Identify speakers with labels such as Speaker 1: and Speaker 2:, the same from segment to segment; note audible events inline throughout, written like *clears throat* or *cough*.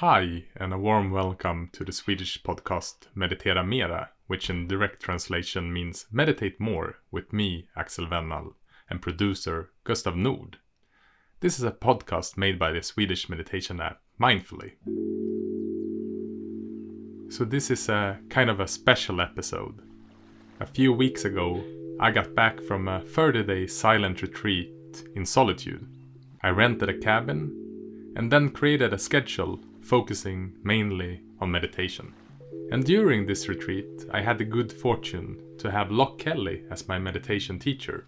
Speaker 1: Hi, and a warm welcome to the Swedish podcast Meditera Mera, which in direct translation means Meditate More with me, Axel Wennhall, and producer Gustav Nord. This is a podcast made by the Swedish meditation app Mindfully. So, this is a kind of a special episode. A few weeks ago, I got back from a 30 day silent retreat in solitude. I rented a cabin and then created a schedule focusing mainly on meditation. And during this retreat, I had the good fortune to have Loch Kelly as my meditation teacher.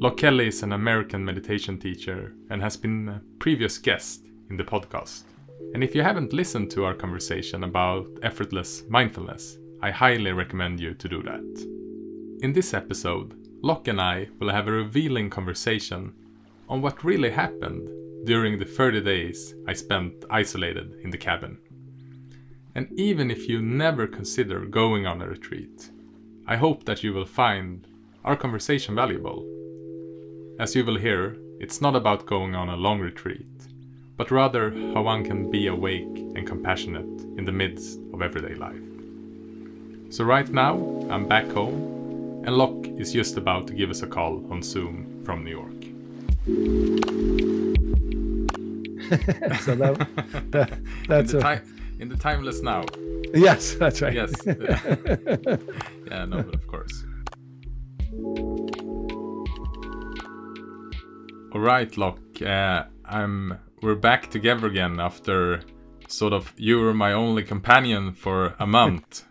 Speaker 1: Loch Kelly is an American meditation teacher and has been a previous guest in the podcast. And if you haven't listened to our conversation about effortless mindfulness, I highly recommend you to do that. In this episode, Loch and I will have a revealing conversation on what really happened during the 30 days I spent isolated in the cabin. And even if you never consider going on a retreat, I hope that you will find our conversation valuable. As you will hear, it's not about going on a long retreat, but rather how one can be awake and compassionate in the midst of everyday life. So, right now, I'm back home, and Loch is just about to give us a call on Zoom from New York. *laughs*
Speaker 2: so that, that that's
Speaker 1: in the,
Speaker 2: a,
Speaker 1: in the timeless now.
Speaker 2: yes, that's right.
Speaker 1: Yes. *laughs* yeah, no, but of course. All right, Loch. Uh, I'm. We're back together again after sort of you were my only companion for a month.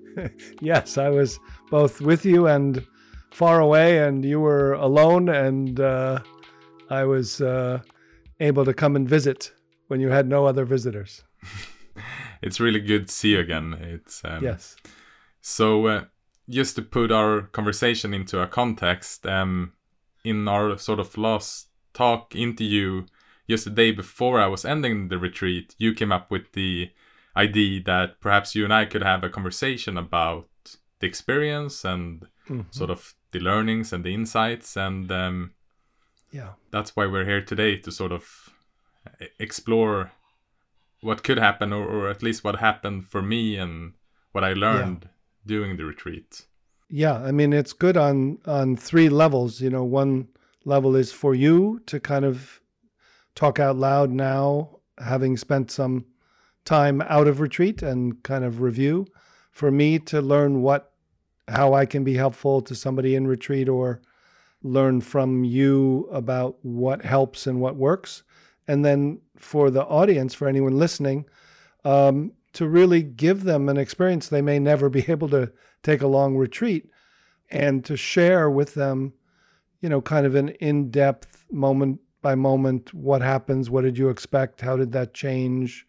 Speaker 1: *laughs*
Speaker 2: yes, I was both with you and far away, and you were alone, and uh, I was uh, able to come and visit when you had no other visitors. *laughs*
Speaker 1: it's really good to see you again. It's um,
Speaker 2: yes.
Speaker 1: So uh, just to put our conversation into a context, um, in our sort of last talk interview just the day before I was ending the retreat, you came up with the idea that perhaps you and I could have a conversation about the experience and mm-hmm. sort of the learnings and the insights and um,
Speaker 2: yeah.
Speaker 1: That's why we're here today to sort of explore what could happen or, or at least what happened for me and what i learned yeah. during the retreat.
Speaker 2: Yeah i mean it's good on on three levels you know. One level is for you to kind of talk out loud now having spent some time out of retreat and kind of review. For me to learn what how i can be helpful to somebody in retreat or learn from you about what helps and what works. And then for the audience, for anyone listening, um, to really give them an experience they may never be *laughs* able to take a long retreat and to share with them, you know, kind of an in depth moment by moment what happens, what did you expect, how did that change,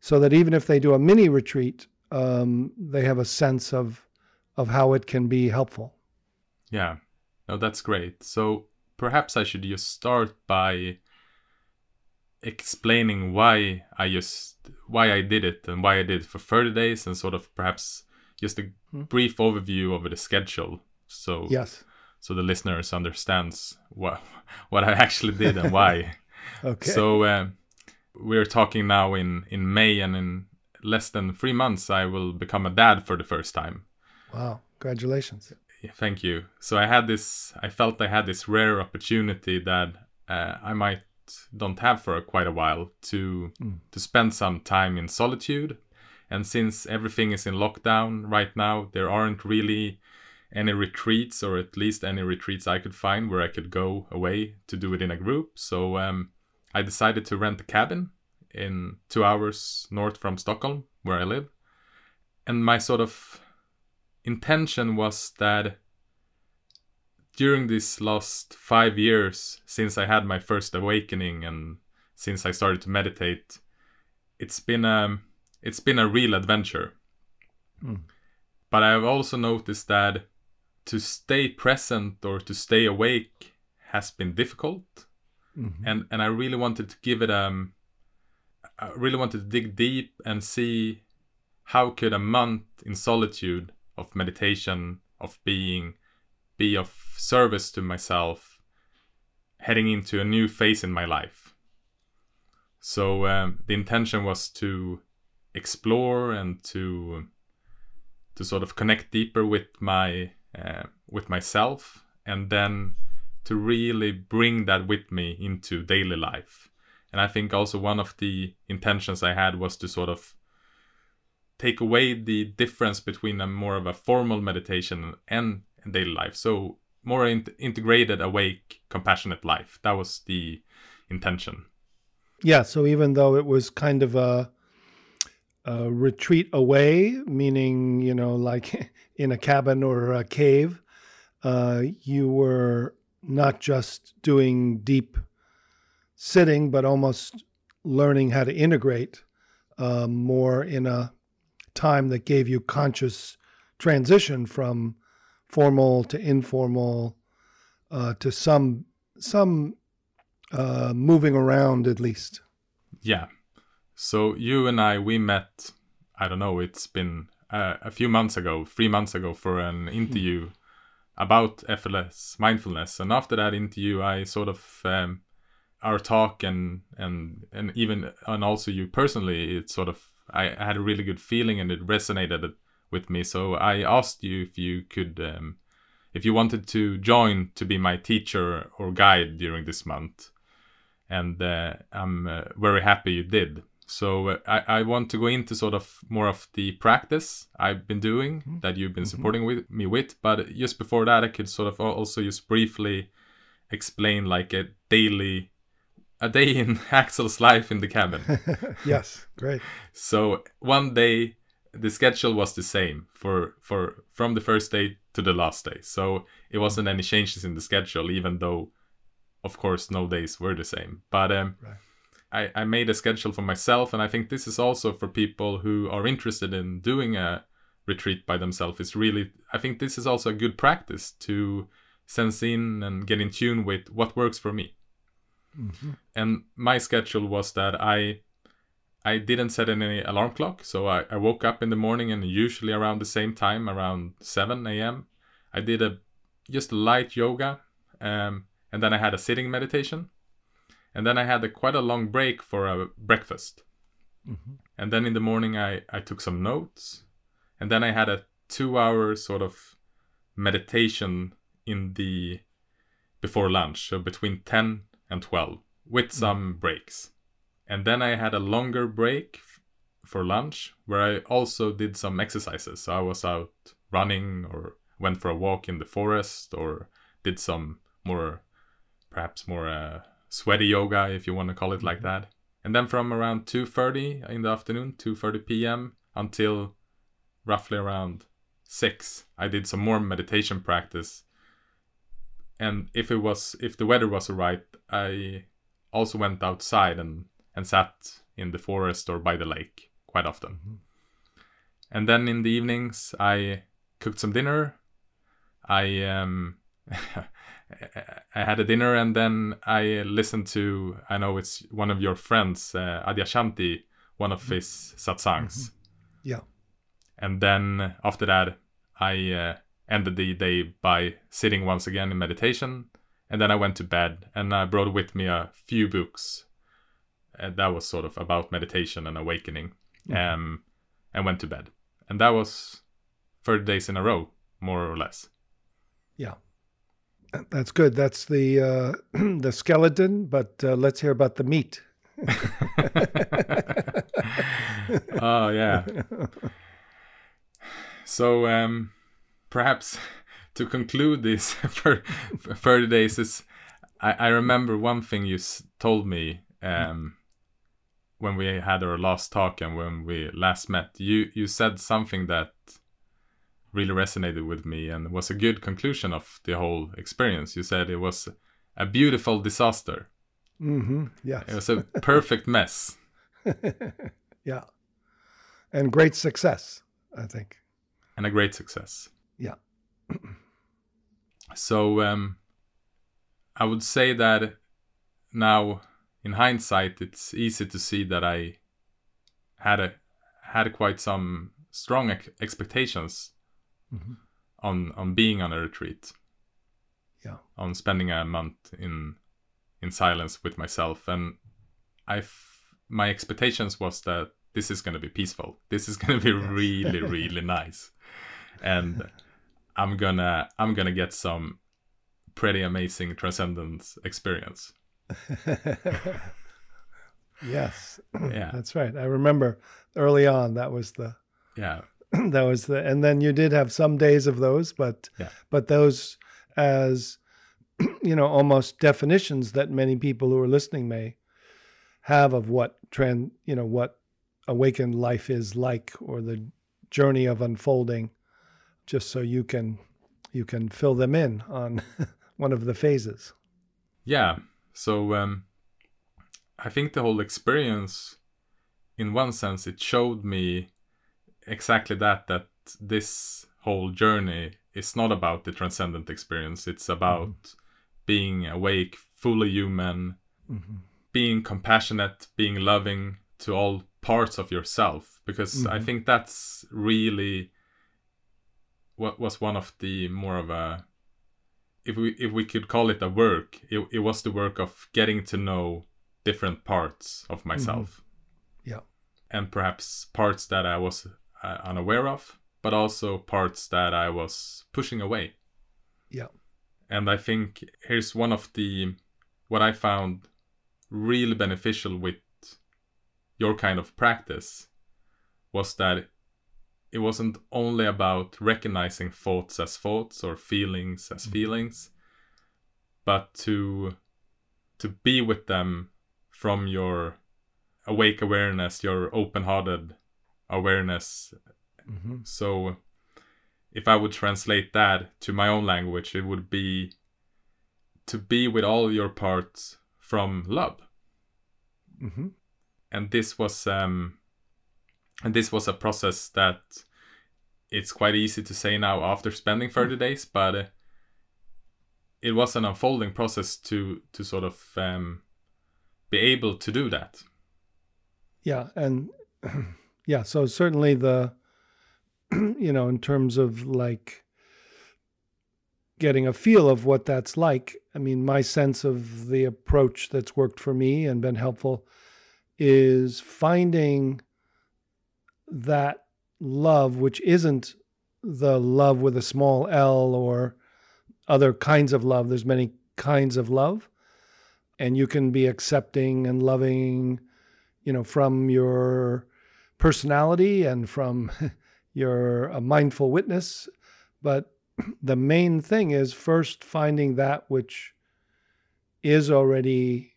Speaker 2: so that even if they do a mini retreat, um, they have a sense of of how it can be helpful.
Speaker 1: Yeah, Oh, that's great. So perhaps I should just start by explaining why I just why I did it and why I did it for 30 days and sort of perhaps just a hmm. brief overview of the schedule. So
Speaker 2: yes,
Speaker 1: so the listeners understands what *laughs* what I actually did and why. *laughs*
Speaker 2: okay.
Speaker 1: So uh, we're talking now in in May and in less than three months I will become a dad for the first time.
Speaker 2: Wow! Congratulations
Speaker 1: thank you. So I had this. I felt I had this rare opportunity that uh, I might don't have for quite a while to mm. to spend some time in solitude. And since everything is in lockdown right now, there aren't really any retreats, or at least any retreats I could find where I could go away to do it in a group. So um, I decided to rent a cabin in two hours north from Stockholm, where I live. And my sort of intention was that during these last five years since I had my first awakening and since I started to meditate, it's been a it's been a real adventure. Mm. But I've also noticed that to stay present or to stay awake has been difficult, mm-hmm. and and I really wanted to give it um I really wanted to dig deep and see how could a month in solitude of meditation, of being, be of service to myself heading into a new phase in my life. So um, the intention was to explore and to to sort of connect deeper with my uh, with myself, and then to really bring that with me into daily life. And I think also one of the intentions I had was to sort of take away the difference between a more of a formal meditation and daily life. So more in- integrated, awake, compassionate life. That was the intention.
Speaker 2: Yeah. So even though it was kind of a, a retreat away, meaning you know, like *laughs* in a cabin or a cave, uh, you were not just doing deep sitting, but almost learning how to integrate uh, more in a time that gave you conscious transition from formal to informal uh, to some some uh, moving around at least.
Speaker 1: Yeah. So you and I we met. I don't know. It's been uh, a few months ago, three months ago, for an interview about effortless mindfulness, and after that interview, I sort of um, our talk and and and even and also you personally, it sort of I, I had a really good feeling and it resonated with me. So I asked you if you could, um, if you wanted to join to be my teacher or guide during this month, and uh, I'm uh, very happy you did. So uh, I, I want to go into sort of more of the practice I've been doing mm-hmm. that you've been mm-hmm. supporting with me with, but just before that, I could sort of also just briefly explain like a daily a day in *laughs* Axel's life in the cabin. *laughs*
Speaker 2: yes, great.
Speaker 1: So one day the schedule was the same for for from the first day to the last day. So it wasn't any changes in the schedule, even though, of course, no days were the same. But um, right. I I made a schedule for myself, and I think this is also for people who are interested in doing a retreat by themselves. It's really I think this is also a good practice to sense in and get in tune with what works for me. Mm-hmm. And my schedule was that I I didn't set any alarm clock, so I, I woke up in the morning and usually around the same time, around 7 a.m. I did a just light yoga, um, and then I had a sitting meditation, and then I had a, quite a long break for a breakfast, mm-hmm. and then in the morning I I took some notes, and then I had a two-hour sort of meditation in the before lunch, so between 10 and 12 with mm. some breaks. And then I had a longer break f- for lunch where I also did some exercises. So I was out running or went for a walk in the forest or did some more, perhaps more uh, sweaty yoga, if you want to call it like mm-hmm. that. And then from around 2:30 in the afternoon, 2:30 p.m. until roughly around 6, I did some more meditation practice and if it was if the weather was right i also went outside and and sat in the forest or by the lake quite often mm-hmm. and then in the evenings i cooked some dinner i um *laughs* I had a dinner and then I listened to I know it's one of your friends uh, Adyashanti one of mm-hmm. his satsangs mm-hmm.
Speaker 2: yeah
Speaker 1: and then after that I uh, ended the day by sitting once again in meditation. And then I went to bed and I brought with me a few books. And that was sort of about meditation and awakening. Mm-hmm. Um, and went to bed. And that was 30 days in a row, more or less.
Speaker 2: Yeah. That's good. That's the uh, *clears throat* the skeleton, but uh, let's hear about the meat.
Speaker 1: oh *laughs* yeah. *laughs* So um, perhaps *laughs* to conclude this *laughs* for, for 30 days is I, I remember one thing you s- told me um, when we had our last talk and when we last met. You you said something that really resonated with me and was a good conclusion of the whole experience. You said it was a beautiful disaster.
Speaker 2: Mm-hmm. yeah
Speaker 1: it was a perfect mess. *laughs*
Speaker 2: Yeah. And great success i think.
Speaker 1: And a great success
Speaker 2: yeah.
Speaker 1: so um, I would say that now, in hindsight, it's easy to see that I had a had quite some strong ex- expectations mm-hmm. on on being on a retreat.
Speaker 2: Yeah.
Speaker 1: On spending a month in in silence with myself, and I f- my expectations was that this is going to be peaceful. This is going to be really, *laughs* really nice, and I'm gonna I'm gonna get some pretty amazing transcendence experience. *laughs*
Speaker 2: yes, *clears throat*
Speaker 1: Yeah.
Speaker 2: that's right. I remember early on that was the
Speaker 1: Yeah, *clears throat*
Speaker 2: that was the and then you did have some days of those but
Speaker 1: Yeah.
Speaker 2: but those as *clears throat* you know almost definitions that many people who are listening may have of what trend you know what awakened life is like or the journey of unfolding just so you can you can fill them in on *laughs* one of the phases
Speaker 1: yeah. So um, I think the whole experience, in one sense, it showed me exactly that that this whole journey is not about the transcendent experience. It's about being awake, fully human,
Speaker 2: mm-hmm.
Speaker 1: being compassionate, being loving to all parts of yourself. Because I
Speaker 2: Mhm.
Speaker 1: think that's really was one of the more of a if we if we could call it a work, it, it was the work of getting to know different parts of myself.
Speaker 2: Yeah.
Speaker 1: And perhaps parts that I was uh, unaware of, but also parts that I was pushing away.
Speaker 2: Yeah.
Speaker 1: And I think here's one of the what I found really beneficial with your kind of practice was that it wasn't only about recognizing thoughts as thoughts or feelings as feelings but to to be with them from your awake awareness your open-hearted awareness
Speaker 2: Mm-hmm.
Speaker 1: so if i would translate that to my own language it would be to be with all your parts from love
Speaker 2: Mm-hmm.
Speaker 1: and this was um and this was a process that it's quite easy to say now after spending 30 days but uh, it was an unfolding process to to sort of um be able to do that.
Speaker 2: Yeah, and *clears throat* yeah, so certainly the *clears throat* you know, in terms of like getting a feel of what that's like, I mean, my sense of the approach that's worked for me and been helpful is finding that love which isn't the love with a small L or other kinds of love. There's many kinds of love, and you can be accepting and loving you know, from your personality and from *laughs* your a mindful witness. But *clears throat* the main thing is first finding that which is already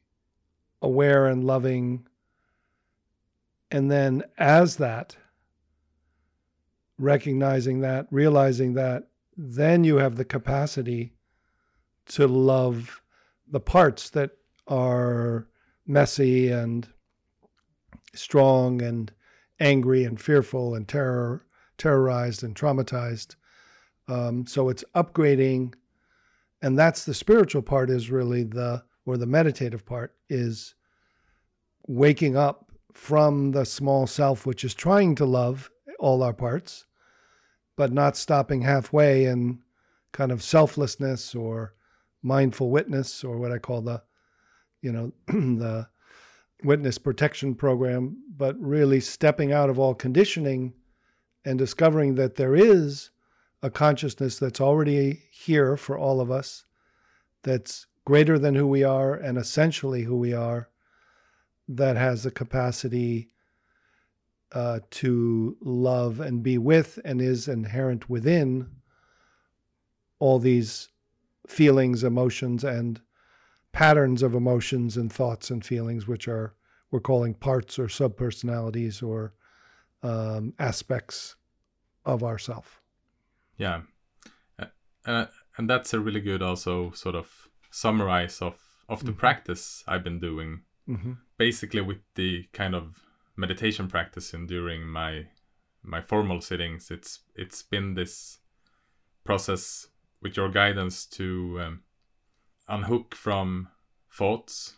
Speaker 2: aware and loving. And then, as that, recognizing that, realizing that, then you have the capacity to love the parts that are messy and strong and angry and fearful and terror terrorized and traumatized. Um, so it's upgrading. And that's the spiritual part is really the or the meditative part is waking up from the small self which is trying to love all our parts but not stopping halfway in kind of selflessness or mindful witness or what i call the you know *clears throat* the witness protection program, but really stepping out of all conditioning and discovering that there is a consciousness that's already here for all of us, that's greater than who we are and essentially who we are, that has the capacity uh, to love and be with and is inherent within all these feelings, emotions, and patterns of emotions and thoughts and feelings, which are we're calling parts or subpersonalities or um, aspects of ourself.
Speaker 1: yeah uh, and that's a really good also sort of summarize of of the
Speaker 2: Mhm.
Speaker 1: practice i've been doing
Speaker 2: Mm-hmm.
Speaker 1: basically with the kind of meditation practice and during my my formal sittings it's it's been this process with your guidance to um, unhook from thoughts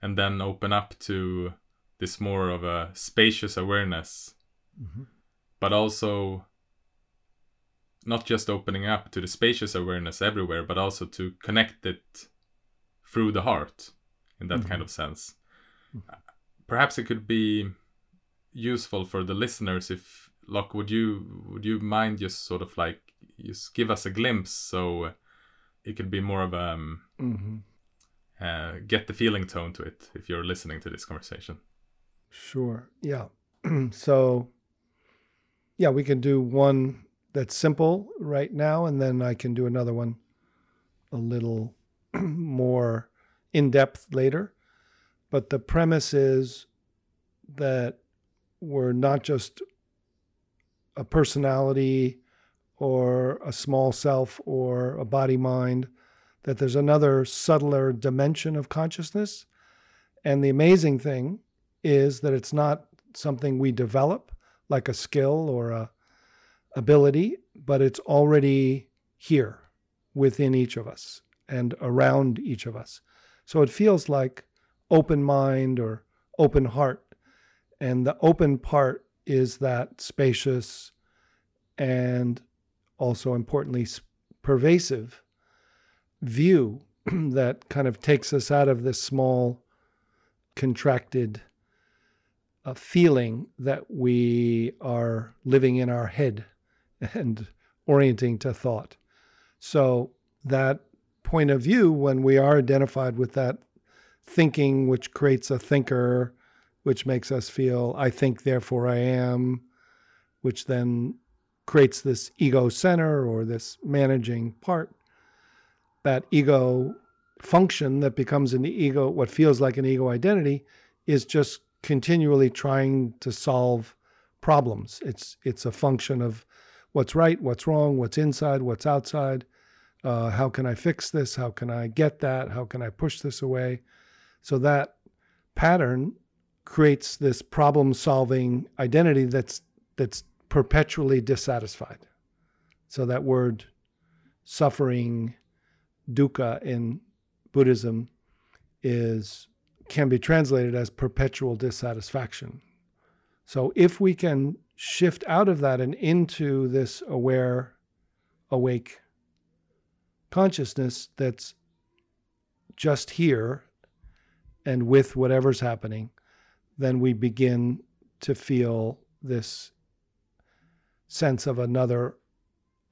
Speaker 1: and then open up to this more of a spacious awareness
Speaker 2: Mhm.
Speaker 1: but also not just opening up to the spacious awareness everywhere but also to connect it through the heart in that kind
Speaker 2: Mhm.
Speaker 1: of sense perhaps it could be useful for the listeners if Loch, would you would you mind just sort of like just give us a glimpse so it could be more of a um,
Speaker 2: hmm
Speaker 1: uh, get the feeling tone to it if you're listening to this conversation.
Speaker 2: Sure. Yeah. *clears throat* so, yeah, we can do one that's simple right now, and then I can do another one a little *clears throat* more in depth later. But the premise is that we're not just a personality or a small self or a body mind, that there's another subtler dimension of consciousness. And the amazing thing is that it's not something we develop like a skill or a ability, but it's already here within each of us and around each of us. So it feels like open mind or open heart. And the open part is that spacious and also importantly pervasive view *clears throat* that kind of takes us out of this small contracted uh, feeling that we are living in our head *laughs* and orienting to thought. So that point of view, when we are identified with that thinking, which creates a thinker, which makes us feel, I think, therefore I am, which then creates this ego center or this managing part, that ego function that becomes an ego, what feels like an ego identity, is just continually trying to solve problems. It's it's a function of what's right, what's wrong, what's inside, what's outside. Uh, how can I fix this? How can I get that? How can I push this away? So that pattern creates this problem-solving identity that's that's perpetually dissatisfied. So that word suffering, dukkha in Buddhism is can be translated as perpetual dissatisfaction. So if we can shift out of that and into this aware, awake consciousness that's just here and with whatever's happening, then we begin to feel this sense of another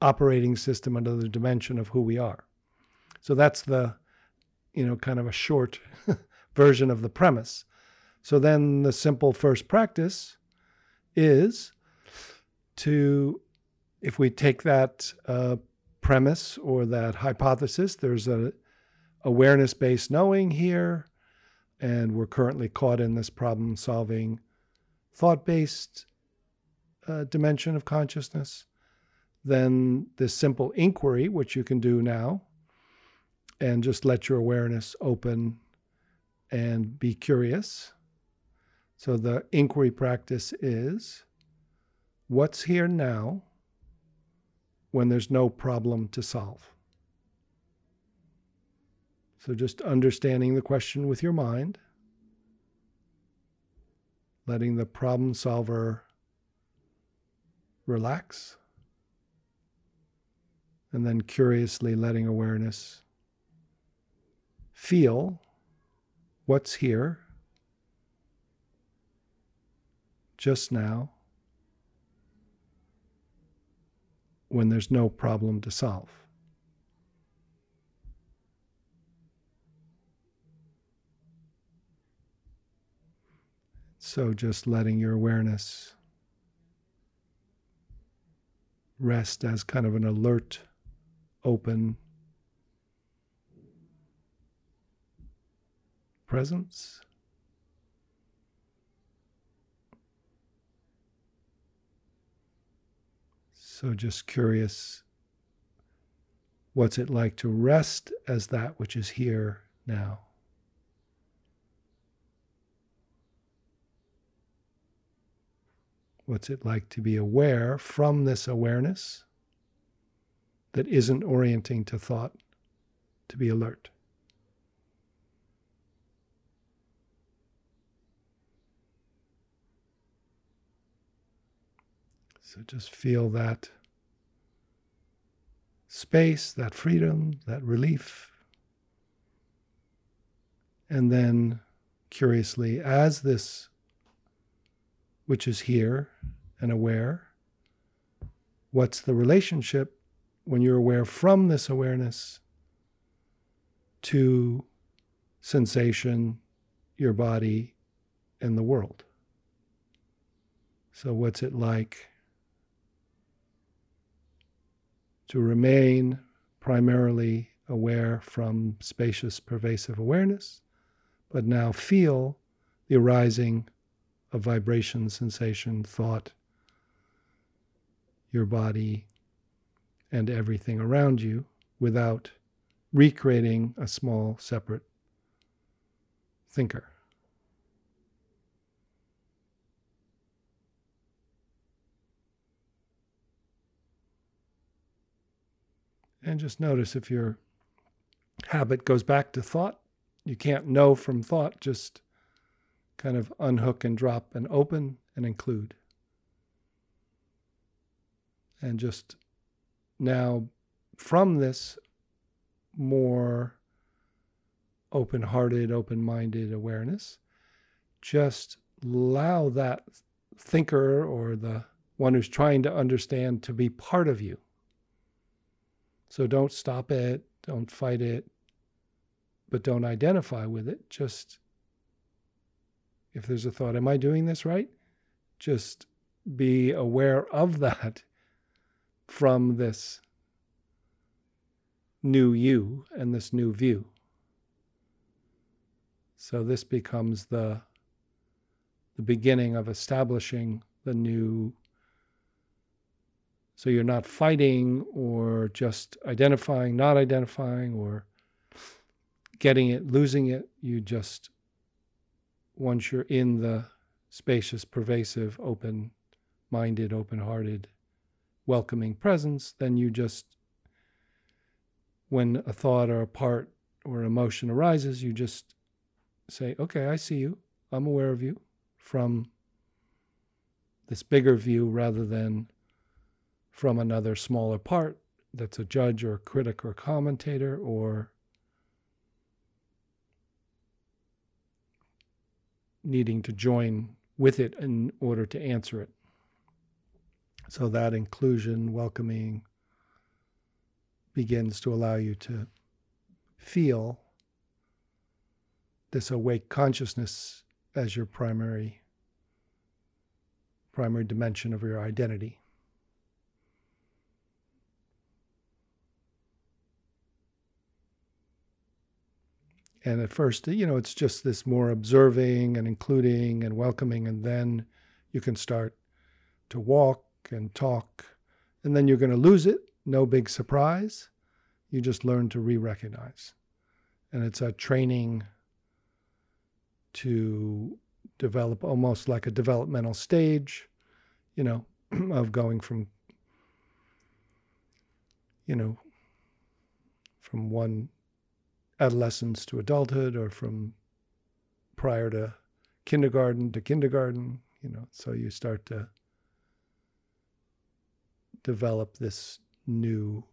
Speaker 2: operating system, another dimension of who we are. So that's the, you know, kind of a short *laughs* version of the premise. So then the simple first practice is to, if we take that uh, premise or that hypothesis, there's a awareness based knowing here, and we're currently caught in this problem solving thought based uh, dimension of consciousness. Then this simple inquiry, which you can do now, and just let your awareness open and be curious. So the inquiry practice is what's here now when there's no problem to solve? So just understanding the question with your mind, letting the problem solver relax, and then curiously letting awareness feel what's here just now when there's no problem to solve. So just letting your awareness rest as kind of an alert, open presence. So just curious what's it like to rest as that which is here now? What's it like to be aware from this awareness that isn't orienting to thought, to be alert? So just feel that space, that freedom, that relief. And then, curiously, as this which is here and aware. What's the relationship when you're aware from this awareness to sensation, your body, and the world? So, what's it like to remain primarily aware from spacious, pervasive awareness, but now feel the arising of vibration, sensation, thought, your body, and everything around you without recreating a small, separate thinker. And just notice if your habit goes back to thought, you can't know from thought, just kind of unhook and drop and open and include. And just now, from this more open hearted, open minded awareness, just allow that thinker or the one who's trying to understand to be part of you. So don't stop it, don't fight it, but don't identify with it. Just if there's a thought, am I doing this right? Just be aware of that from this new you and this new view. So this becomes the the beginning of establishing the new so you're not fighting or just identifying, not identifying, or getting it, losing it. You just, once you're in the spacious, pervasive, open minded, open hearted, welcoming presence, then you just, when a thought or a part or emotion arises, you just say, okay, I see you. I'm aware of you from this bigger view rather than from another smaller part that's a judge or a critic or commentator or needing to join with it in order to answer it. So that inclusion, welcoming, begins to allow you to feel this awake consciousness as your primary primary dimension of your identity. And at first, you know, it's just this more observing and including and welcoming. And then you can start to walk and talk. And then you're going to lose it. No big surprise. You just learn to re recognize. And it's a training to develop almost like a developmental stage, you know, *clears throat* of going from, you know, from one adolescence to adulthood or from prior to kindergarten to kindergarten, you know, so you start to develop this new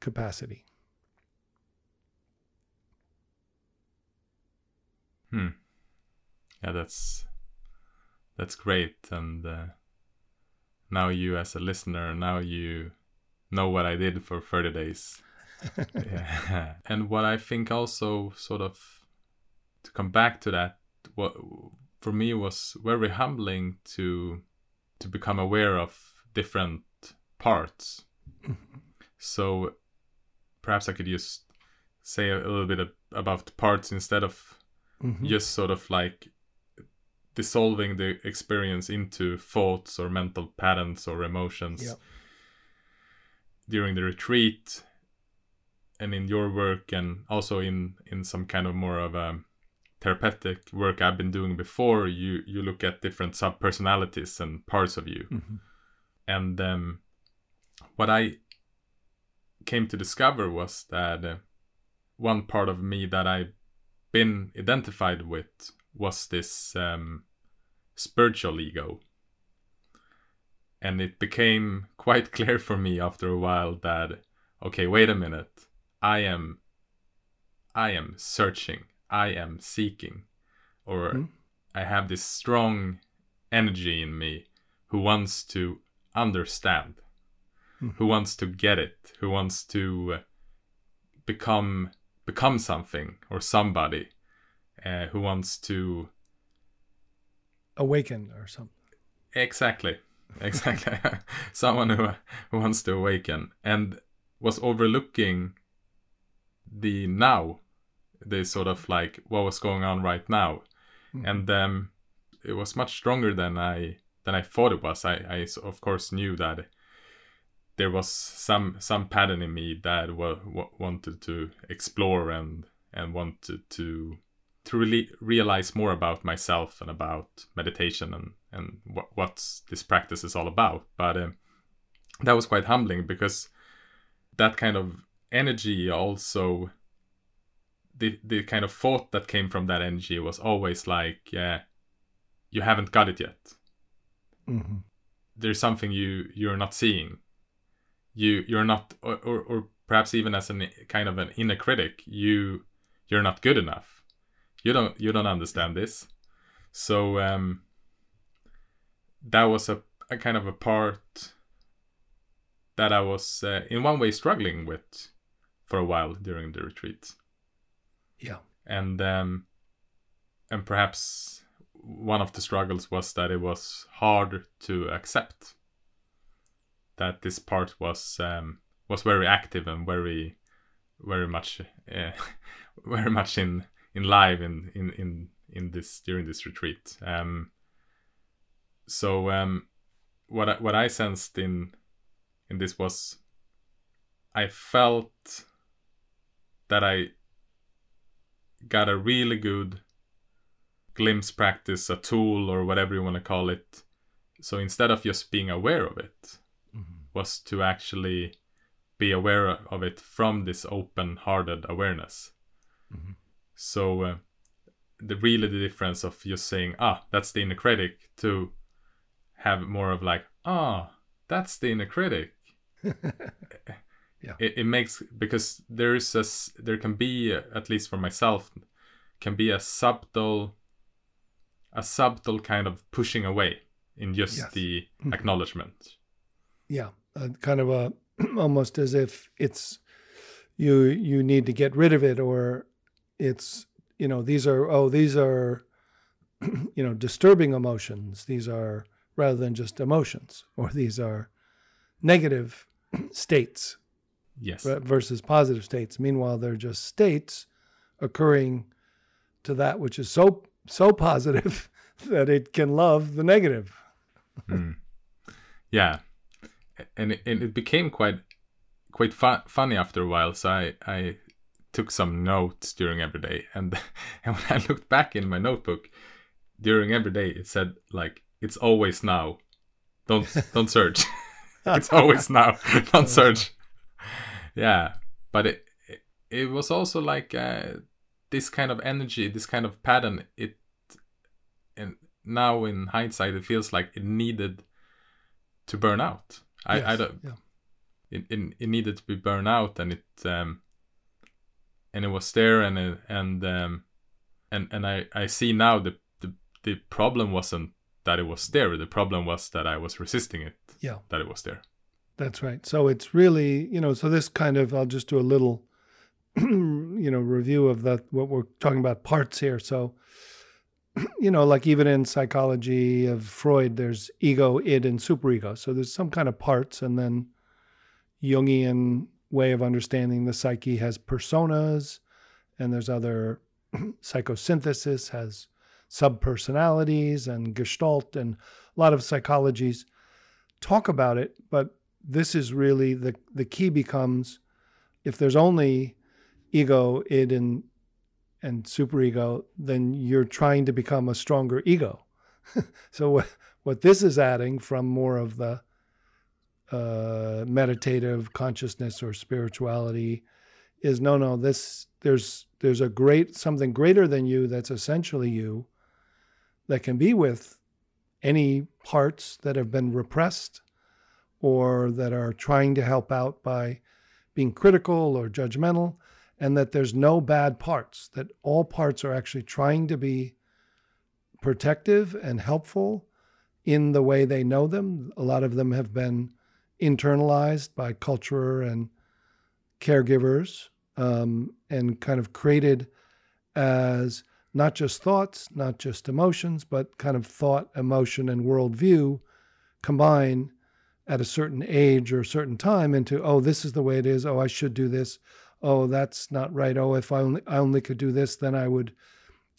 Speaker 2: capacity.
Speaker 1: Hmm. Yeah, that's that's great, and uh, now you, as a listener, now you know what I did for thirty days yeah. *laughs* And what I think also sort of to come back to that, what for me was very humbling to to become aware of different parts. so perhaps I could just say a little bit about parts instead of mm-hmm. just sort of like dissolving the experience into thoughts or mental patterns or emotions. Yep. During the retreat, and in your work and also in in some kind of more of a therapeutic work I've been doing before, you you look at different sub personalities and parts of you, mm-hmm. and um, what I came to discover was that uh, one part of me that I've been identified with was this um, spiritual ego, and it became *laughs* quite clear for me after a while that okay, wait a minute I am I am searching, I am seeking, or mm. I have this strong energy in me who wants to understand,
Speaker 2: Hmm.
Speaker 1: who wants to get it, who wants to uh, become become something or somebody, uh, who wants to
Speaker 2: Awaken or something.
Speaker 1: exactly *laughs* exactly *laughs* someone who who wants to awaken and was overlooking the now the sort of like what was going on right now
Speaker 2: Mhm.
Speaker 1: and um, it was much stronger than I than I thought it was. I of course knew that there was some some pattern in me that wa- wa- wanted to explore and and wanted to to really realize more about myself and about meditation and and what what this practice is all about. But um, that was quite humbling because that kind of energy also the the kind of thought that came from that energy was always like, yeah, you haven't got it yet.
Speaker 2: hmm
Speaker 1: There's something you you're not seeing. You you're not, or, or, or perhaps even as an kind of an inner critic, you you're not good enough. You don't you don't understand this. So um, that was a, a kind of a part that I was uh, in one way struggling with for a while during the retreat
Speaker 2: Yeah.
Speaker 1: and um, and perhaps one of the struggles was that it was hard to accept that this part was um, was very active and very very much uh, *laughs* very much in in live in in in in this during this retreat um so um what I, what I sensed in in this was I felt that I got a really good glimpse practice, a tool or whatever you want to call it. So instead of just being aware of it,
Speaker 2: Mhm.
Speaker 1: was to actually be aware of it from this open-hearted awareness.
Speaker 2: Mhm.
Speaker 1: So uh, the really the difference of just saying, ah, that's the inner critic, to have more of like, ah, that's the inner critic. *laughs*
Speaker 2: Yeah.
Speaker 1: It, it makes because there is a there can be at least for myself can be a subtle a subtle kind of pushing away in just
Speaker 2: Yes.
Speaker 1: the
Speaker 2: Mhm.
Speaker 1: acknowledgement.
Speaker 2: yeah uh, kind of a *clears throat* almost as if it's you you need to get rid of it or it's you know these are oh these are *clears throat* you know disturbing emotions these are rather than just emotions or these are negative *clears throat* states
Speaker 1: Yes.
Speaker 2: versus positive states meanwhile they're just states occurring to that which is so so positive *laughs* that it can love the negative
Speaker 1: Mm. Yeah, and it, and it became quite quite fu- funny after a while. So I I took some notes during every day, and *laughs* and when I looked back in my notebook during every day, it said like it's always now. Don't don't search. *laughs* it's always now. Don't search. Yeah, but it it, was also like uh, this kind of energy, this kind of pattern. It and now in hindsight, it feels like it needed to burn out. I, I don't.
Speaker 2: yeah.
Speaker 1: It, it it needed to be burned out, and it um, and it was there, and it, and um, and and I I see now the the the problem wasn't that it was there. The problem was that I was resisting it.
Speaker 2: Yeah.
Speaker 1: That it was there.
Speaker 2: That's right. So it's really, you know, so this kind of, I'll just do a little, *clears throat* you know, review of the what we're talking about parts here. So, *clears throat* you know, like even in psychology of Freud, there's ego, id, and superego. So there's some kind of parts, and then Jungian way of understanding the psyche has personas, and there's other *clears throat* psychosynthesis has subpersonalities and gestalt, and a lot of psychologies talk about it, but this is really the the key becomes if there's only ego, id, and and superego, then you're trying to become a stronger ego. *laughs* so what what this is adding from more of the uh, meditative consciousness or spirituality is no no this there's there's a great something greater than you that's essentially you that can be with any parts that have been repressed or that are trying to help out by being critical or judgmental, and that there's no bad parts, that all parts are actually trying to be protective and helpful in the way they know them. A lot of them have been internalized by culture and caregivers um, and kind of created as not just thoughts, not just emotions, but kind of thought, emotion, and worldview combine at a certain age or a certain time into, oh, this is the way it is. Oh, I should do this. Oh, that's not right. Oh, if I only, I only could do this, then I would.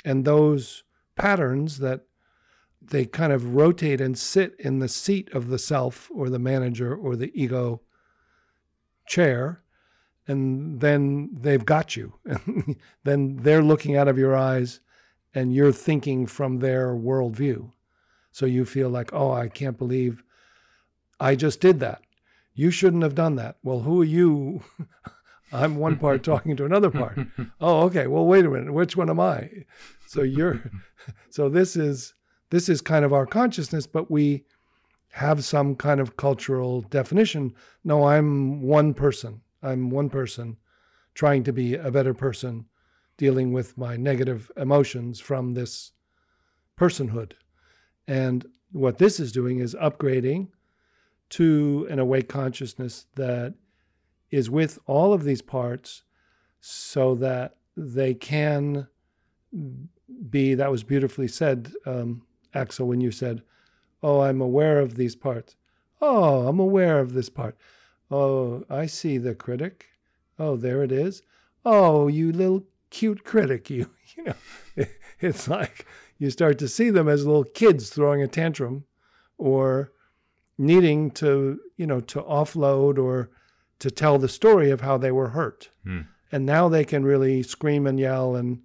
Speaker 2: And those patterns that they kind of rotate and sit in the seat of the self or the manager or the ego chair and then they've got you *laughs* then they're looking out of your eyes and you're thinking from their worldview so you feel like oh i can't believe i just did that. You shouldn't have done that. Well who are you? *laughs* I'm one part *laughs* talking to another part. Oh okay. Well wait a minute. Which one am i? So you're *laughs* so this is this is kind of our consciousness, but we have some kind of cultural definition. No, I'm one person. I'm one person trying to be a better person, dealing with my negative emotions from this personhood. And what this is doing is upgrading to an awake consciousness that is with all of these parts so that they can be, that was beautifully said. Um, Axel, when you said, Oh, I'm aware of these parts. Oh, I'm aware of this part. Oh, I see the critic. Oh, there it is. Oh, you little cute critic. You, *laughs* you know, *laughs* it's like you start to see them as little kids throwing a tantrum or needing to, you know, to offload or to tell the story of how they were hurt. Hmm. And now they can really scream and yell and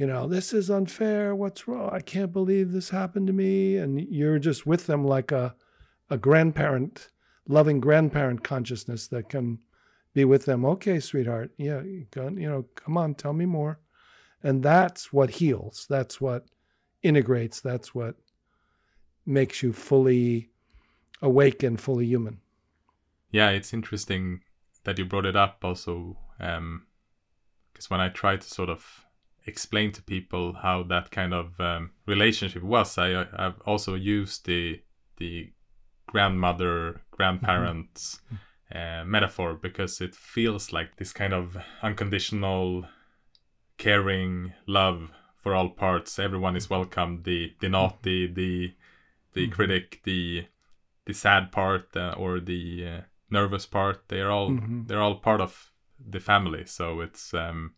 Speaker 2: you know, this is unfair. What's wrong? I can't believe this happened to me. And you're just with them like a, a grandparent, loving grandparent consciousness that can be with them. Okay, sweetheart. Yeah, you know, come on, tell me more. And that's what heals. That's what integrates. That's what makes you fully awake and fully human.
Speaker 1: Yeah, it's interesting that you brought it up also. Because um, when I try to sort of explain to people how that kind of um, relationship was. I I've also used the the grandmother grandparents mm-hmm. uh, metaphor because it feels like this kind of unconditional caring love for all parts. Everyone is welcome. The the naughty, the the mm-hmm. critic, the the sad part, uh, or the uh, nervous part. They are all mm-hmm. they're all part of the family. So it's um,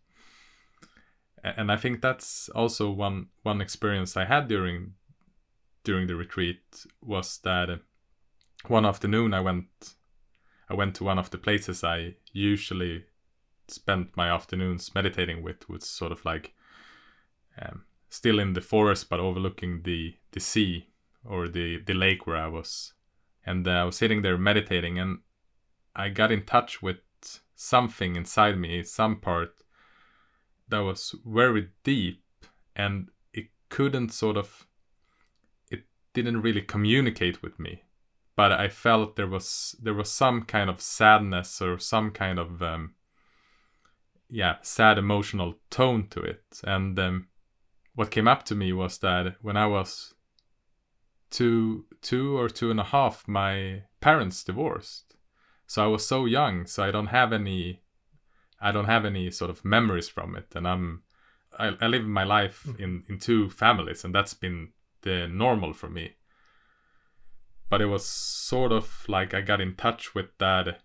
Speaker 1: and I think that's also one one experience I had during during the retreat was that one afternoon I went I went to one of the places I usually spent my afternoons meditating with was sort of like um, still in the forest but overlooking the the sea or the the lake where I was and uh, I was sitting there meditating and I got in touch with something inside me some part that was very deep and it couldn't sort of it didn't really communicate with me. But i felt there was there was some kind of sadness or some kind of um, yeah sad emotional tone to it. And um, what came up to me was that when i was two two or two and a half my parents divorced so i was so young so i don't have any I don't have any sort of memories from it, and I'm I, I live my life hmm. in in two families, and that's been the normal for me. But it was sort of like I got in touch with that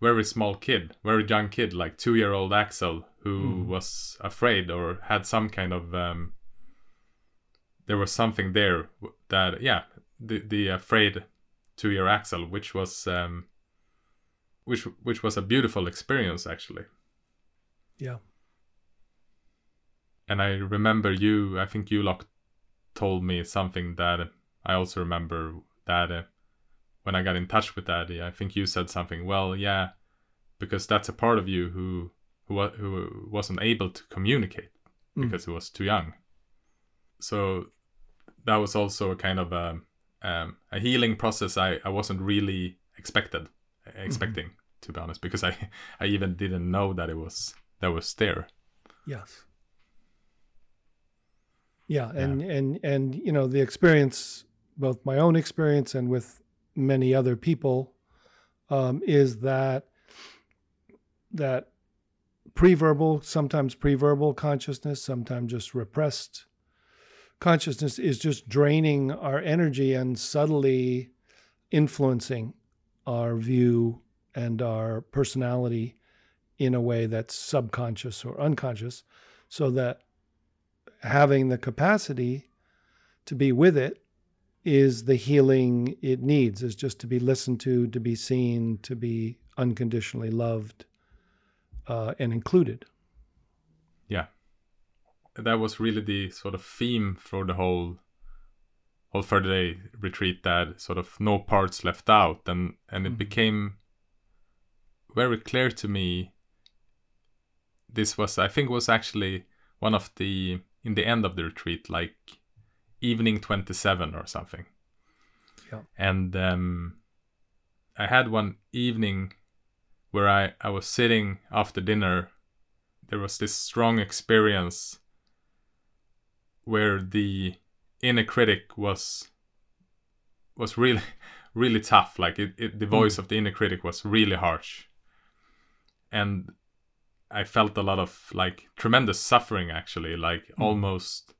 Speaker 1: very small kid, very young kid, like two year old Axel, who mm. was afraid or had some kind of um, there was something there that yeah the the afraid two year Axel, which was um, which which was a beautiful experience actually.
Speaker 2: Yeah.
Speaker 1: And I remember you. I think you Loch told me something that I also remember that uh, when I got in touch with that, I think you said something. Well, yeah, because that's a part of you who who who wasn't able to communicate mm. because he was too young. So that was also a kind of a um, a healing process I, I wasn't really expected expecting. Mm-hmm to be honest, because I *laughs* I even didn't know that it was that was there.
Speaker 2: Yes. Yeah, and yeah. and and you know the experience both my own experience and with many other people um, is that that pre-verbal, sometimes pre-verbal consciousness, sometimes just repressed consciousness is just draining our energy and subtly influencing our view and our personality in a way that's subconscious or unconscious, so that having the capacity to be with it is the healing it needs, is just to be listened to, to be seen, to be unconditionally loved uh, and included.
Speaker 1: That was really the sort of theme for the whole whole 30 day retreat that sort of no parts left out and and it mm-hmm. became very clear to me this was i think was actually one of the in the end of the retreat like evening 27 or something yeah. and um, i had one evening where I, I was sitting after dinner there was this strong experience where the inner critic was was really *laughs* really tough like it, it the voice mm. of the inner critic was really harsh and i felt a lot of like tremendous suffering actually like mm. almost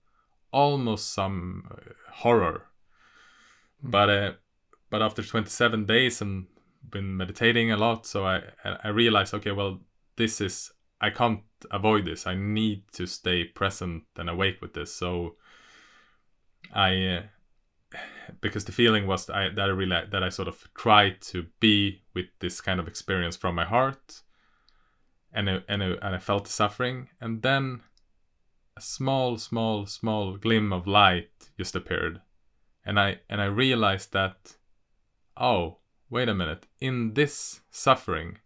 Speaker 1: almost some uh, horror mm. but uh but after 27 days and been meditating a lot so i i realized okay well this is i can't avoid this. I need to stay present and awake with this. So i uh, because the feeling was that I, that I really that I sort of tried to be with this kind of experience from my heart, and I, and I, and I felt the suffering, and then a small, small, small gleam of light just appeared, and I and I realized that, oh, wait a minute, in this suffering,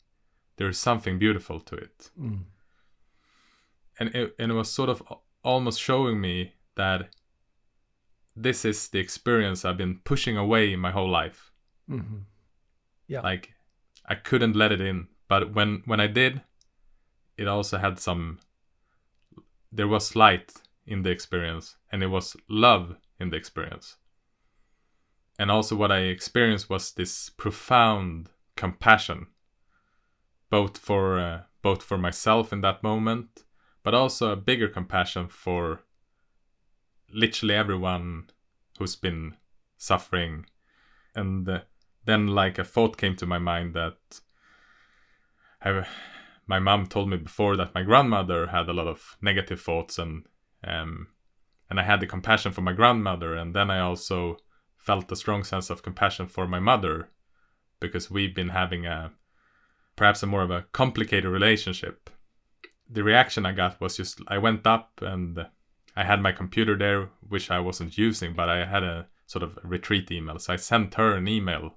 Speaker 1: there is something beautiful to it. Mm. And it, and it was sort of almost showing me that this is the experience I've been pushing away my whole life. Mm-hmm. Yeah. Like I couldn't let it in, but when when I did, it also had some. There was light in the experience, and it was love in the experience and also what I experienced was this profound compassion, both for uh, both for myself in that moment, but also a bigger compassion for literally everyone who's been suffering. And uh, then, like a thought came to my mind that I, my mom told me before that my grandmother had a lot of negative thoughts, and um, and I had the compassion for my grandmother, and then I also felt a strong sense of compassion for my mother because we've been having a perhaps a more of a complicated relationship. The reaction I got was just I went up and I had my computer there, which I wasn't using, but I had a sort of retreat email. So I sent her an email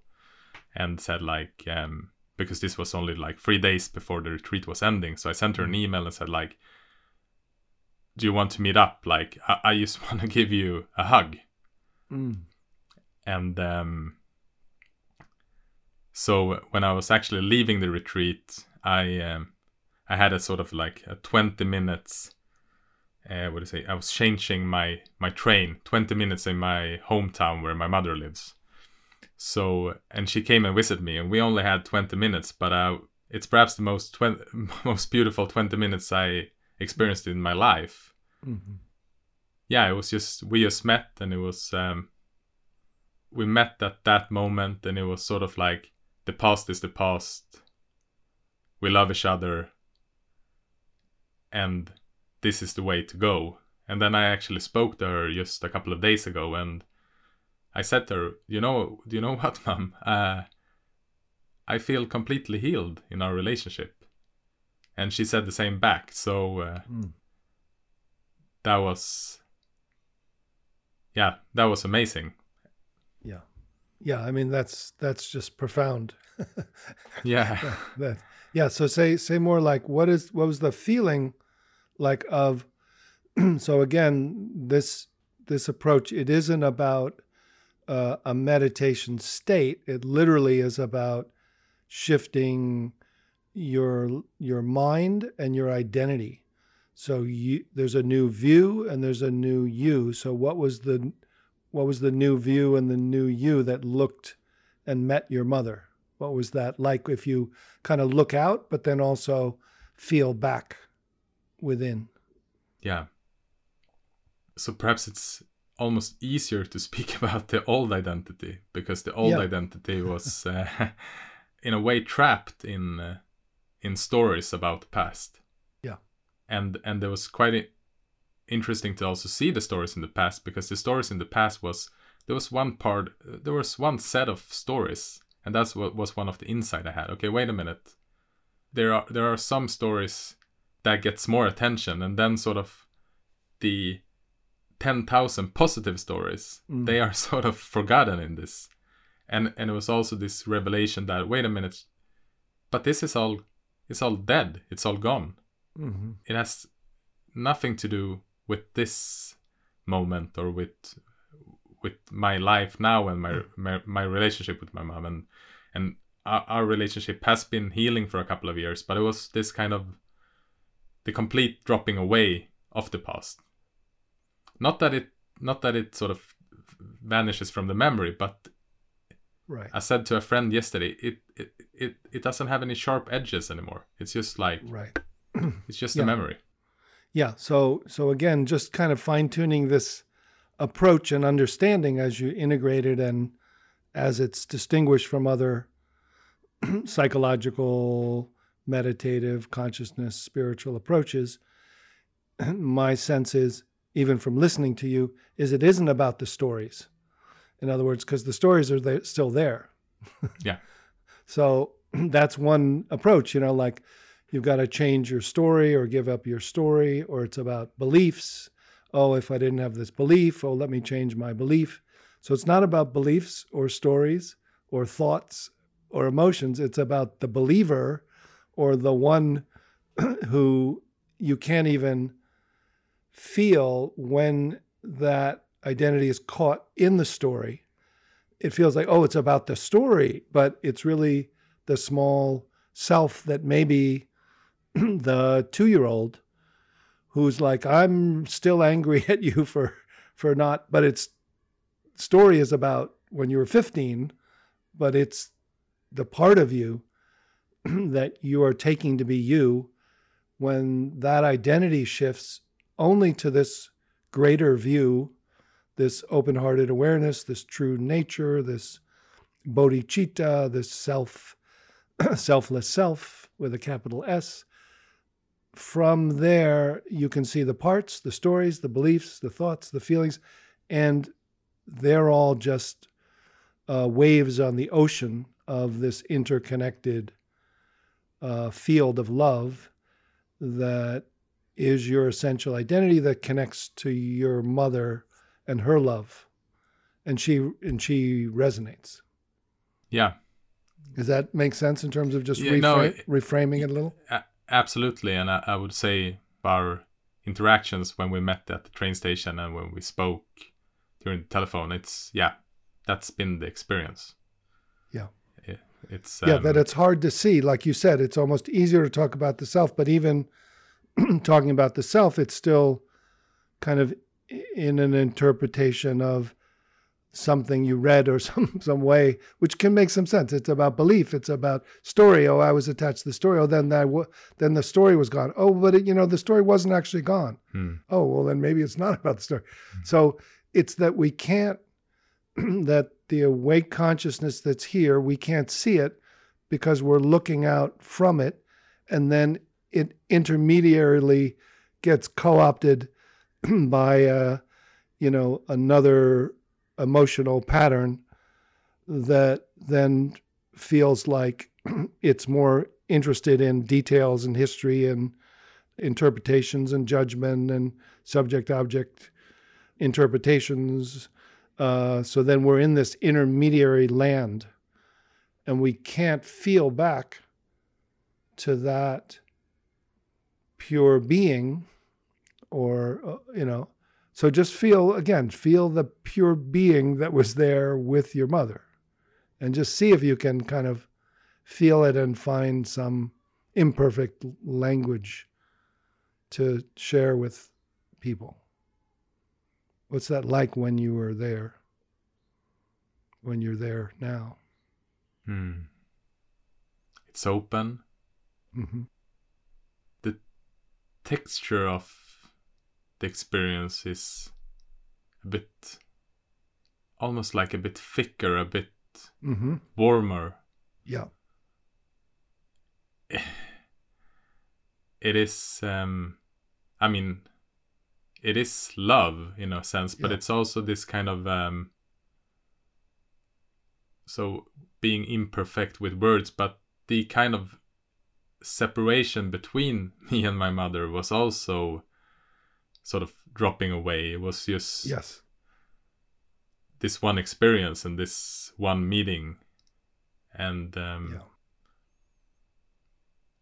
Speaker 1: and said like um, because this was only like three days before the retreat was ending. So I sent her an mm. email and said like, "Do you want to meet up? Like I, I just *laughs* want to give you a hug." Mm and um, so when I was actually leaving the retreat, I um, I had a sort of like a twenty minutes. Uh, what do you say? I was changing my my train twenty minutes in my hometown where my mother lives. So and she came and visited me, and we only had twenty minutes, but uh, it's perhaps the most 20, *laughs* most beautiful twenty minutes I experienced in my life. Mm-hmm. Yeah, it was just we just met, and it was um, we met at that moment and it was sort of like the past is the past we love each other and this is the way to go. And then i actually spoke to her just a couple of days ago and i said to her you know do you know *laughs* what mom uh, i feel completely healed in our relationship. And she said the same back. So uh, mm. that was yeah that was amazing.
Speaker 2: Yeah. Yeah i mean that's that's just profound. *laughs*
Speaker 1: Yeah.
Speaker 2: Yeah, that, yeah so say say more like what is what was the feeling like of *clears throat* so again this this approach it isn't about uh, a meditation state. It literally is about shifting your your mind and your identity. So you, there's a new view and there's a new you. So what was the what was the new view and the new you that looked and met your mother? What was that like if you kind of look out, but then also feel back within?
Speaker 1: Yeah. So perhaps it's almost easier to speak *laughs* about the old identity because the old
Speaker 2: Yeah.
Speaker 1: identity was, uh, *laughs* in a way, trapped in uh, in stories about the past.
Speaker 2: Yeah.
Speaker 1: And and there was quite i- interesting to also see the stories in the past because the stories in the past was there was one part there was one set of stories and that's what was one of the insight I had. Okay, wait a minute. There are there are some stories that gets more attention and then sort of the 10,000 positive stories
Speaker 2: Mm.
Speaker 1: they are *laughs* sort of forgotten in this. And and it was also this revelation that wait a minute but this is all it's all dead. It's all gone.
Speaker 2: Hmm
Speaker 1: it has nothing to do with this moment or with with my life now and my my, my relationship with my mom. And and our, our relationship has been healing for a couple of years but it was this kind of the complete dropping away of the past not that it not that it sort of vanishes from the memory but
Speaker 2: Right.
Speaker 1: i said to a friend yesterday it it it, it doesn't have any sharp edges anymore it's just like
Speaker 2: Right. *clears throat*
Speaker 1: it's just
Speaker 2: Yeah.
Speaker 1: a memory
Speaker 2: Yeah. So so again, just kind of fine tuning this approach and understanding as you integrate it and as it's distinguished from other *clears throat* psychological, meditative, consciousness, spiritual approaches. *clears throat* My sense is, even from listening to you, is it isn't about the stories. In other words, because the stories are there, still there. *laughs*
Speaker 1: Yeah.
Speaker 2: So *clears throat* that's one approach, you know, like you've got to change your story or give up your story, or it's about beliefs. Oh, if I didn't have this belief, oh, let me change my belief. So it's not about beliefs or stories or thoughts or emotions. It's about the believer or the one *clears throat* who you can't even feel when that identity is caught in the story. It feels like, oh, it's about the story, but it's really the small self that maybe *clears throat* the two year old who's like, I'm still angry *laughs* at you for for not but it's story is about when you were 15, but it's the part of you *clears throat* that you are taking to be you when that identity shifts only to this greater view, this open hearted awareness, this true nature, this bodhicitta, this self, *clears throat* selfless self with a capital S. From there, you can see the parts, the stories, the beliefs, the thoughts, the feelings, and they're all just uh, waves on the ocean of this interconnected uh, field of love that is your essential identity that connects to your mother and her love. And she and she resonates.
Speaker 1: Yeah.
Speaker 2: Does that make sense in terms of just
Speaker 1: Yeah, no, it-
Speaker 2: reframing it a little?
Speaker 1: absolutely, and I, I would say our interactions when we met at the train station and when we spoke during the telephone, it's yeah, that's been the experience.
Speaker 2: Yeah.
Speaker 1: It- it's
Speaker 2: yeah
Speaker 1: um,
Speaker 2: that it's hard to see. Like you said it's almost easier to talk about the self but even *clears throat* talking about the self it's still kind of in an interpretation of something you read or *laughs* some some way which can make some sense. It's about belief. It's about story. Oh i was attached to the story. Oh then that w- then the story was gone. Oh but it, you know the story wasn't actually gone.
Speaker 1: Hmm,
Speaker 2: oh well then maybe it's not *laughs* about the story. So it's that we can't *clears throat* that the awake consciousness that's here we can't see it because we're looking out from it and then it intermediarily gets co-opted *clears throat* by uh, you know another emotional pattern that then feels like *clears throat* it's more interested in details and history and interpretations and judgment and subject object interpretations. Uh, so then we're in this intermediary land and we can't feel back to that pure being or, uh, you know, so just feel again, feel the pure being that was there with your mother and just see if you can kind of feel it and find some imperfect language to share with people. What's that like when you were there? when you're there now.
Speaker 1: Hmm. It's open.
Speaker 2: hmm
Speaker 1: The texture of the experience is a bit, almost like a bit thicker, a bit
Speaker 2: hmm
Speaker 1: warmer.
Speaker 2: Yeah. *sighs*
Speaker 1: It is, um, I mean, it is love in a sense, but
Speaker 2: Yeah.
Speaker 1: it's also this kind of, um, so being imperfect with words, but the kind of separation between *laughs* me and my mother was also sort of dropping away. It was just
Speaker 2: Yes.
Speaker 1: this one experience and this one meeting, and um,
Speaker 2: Yeah.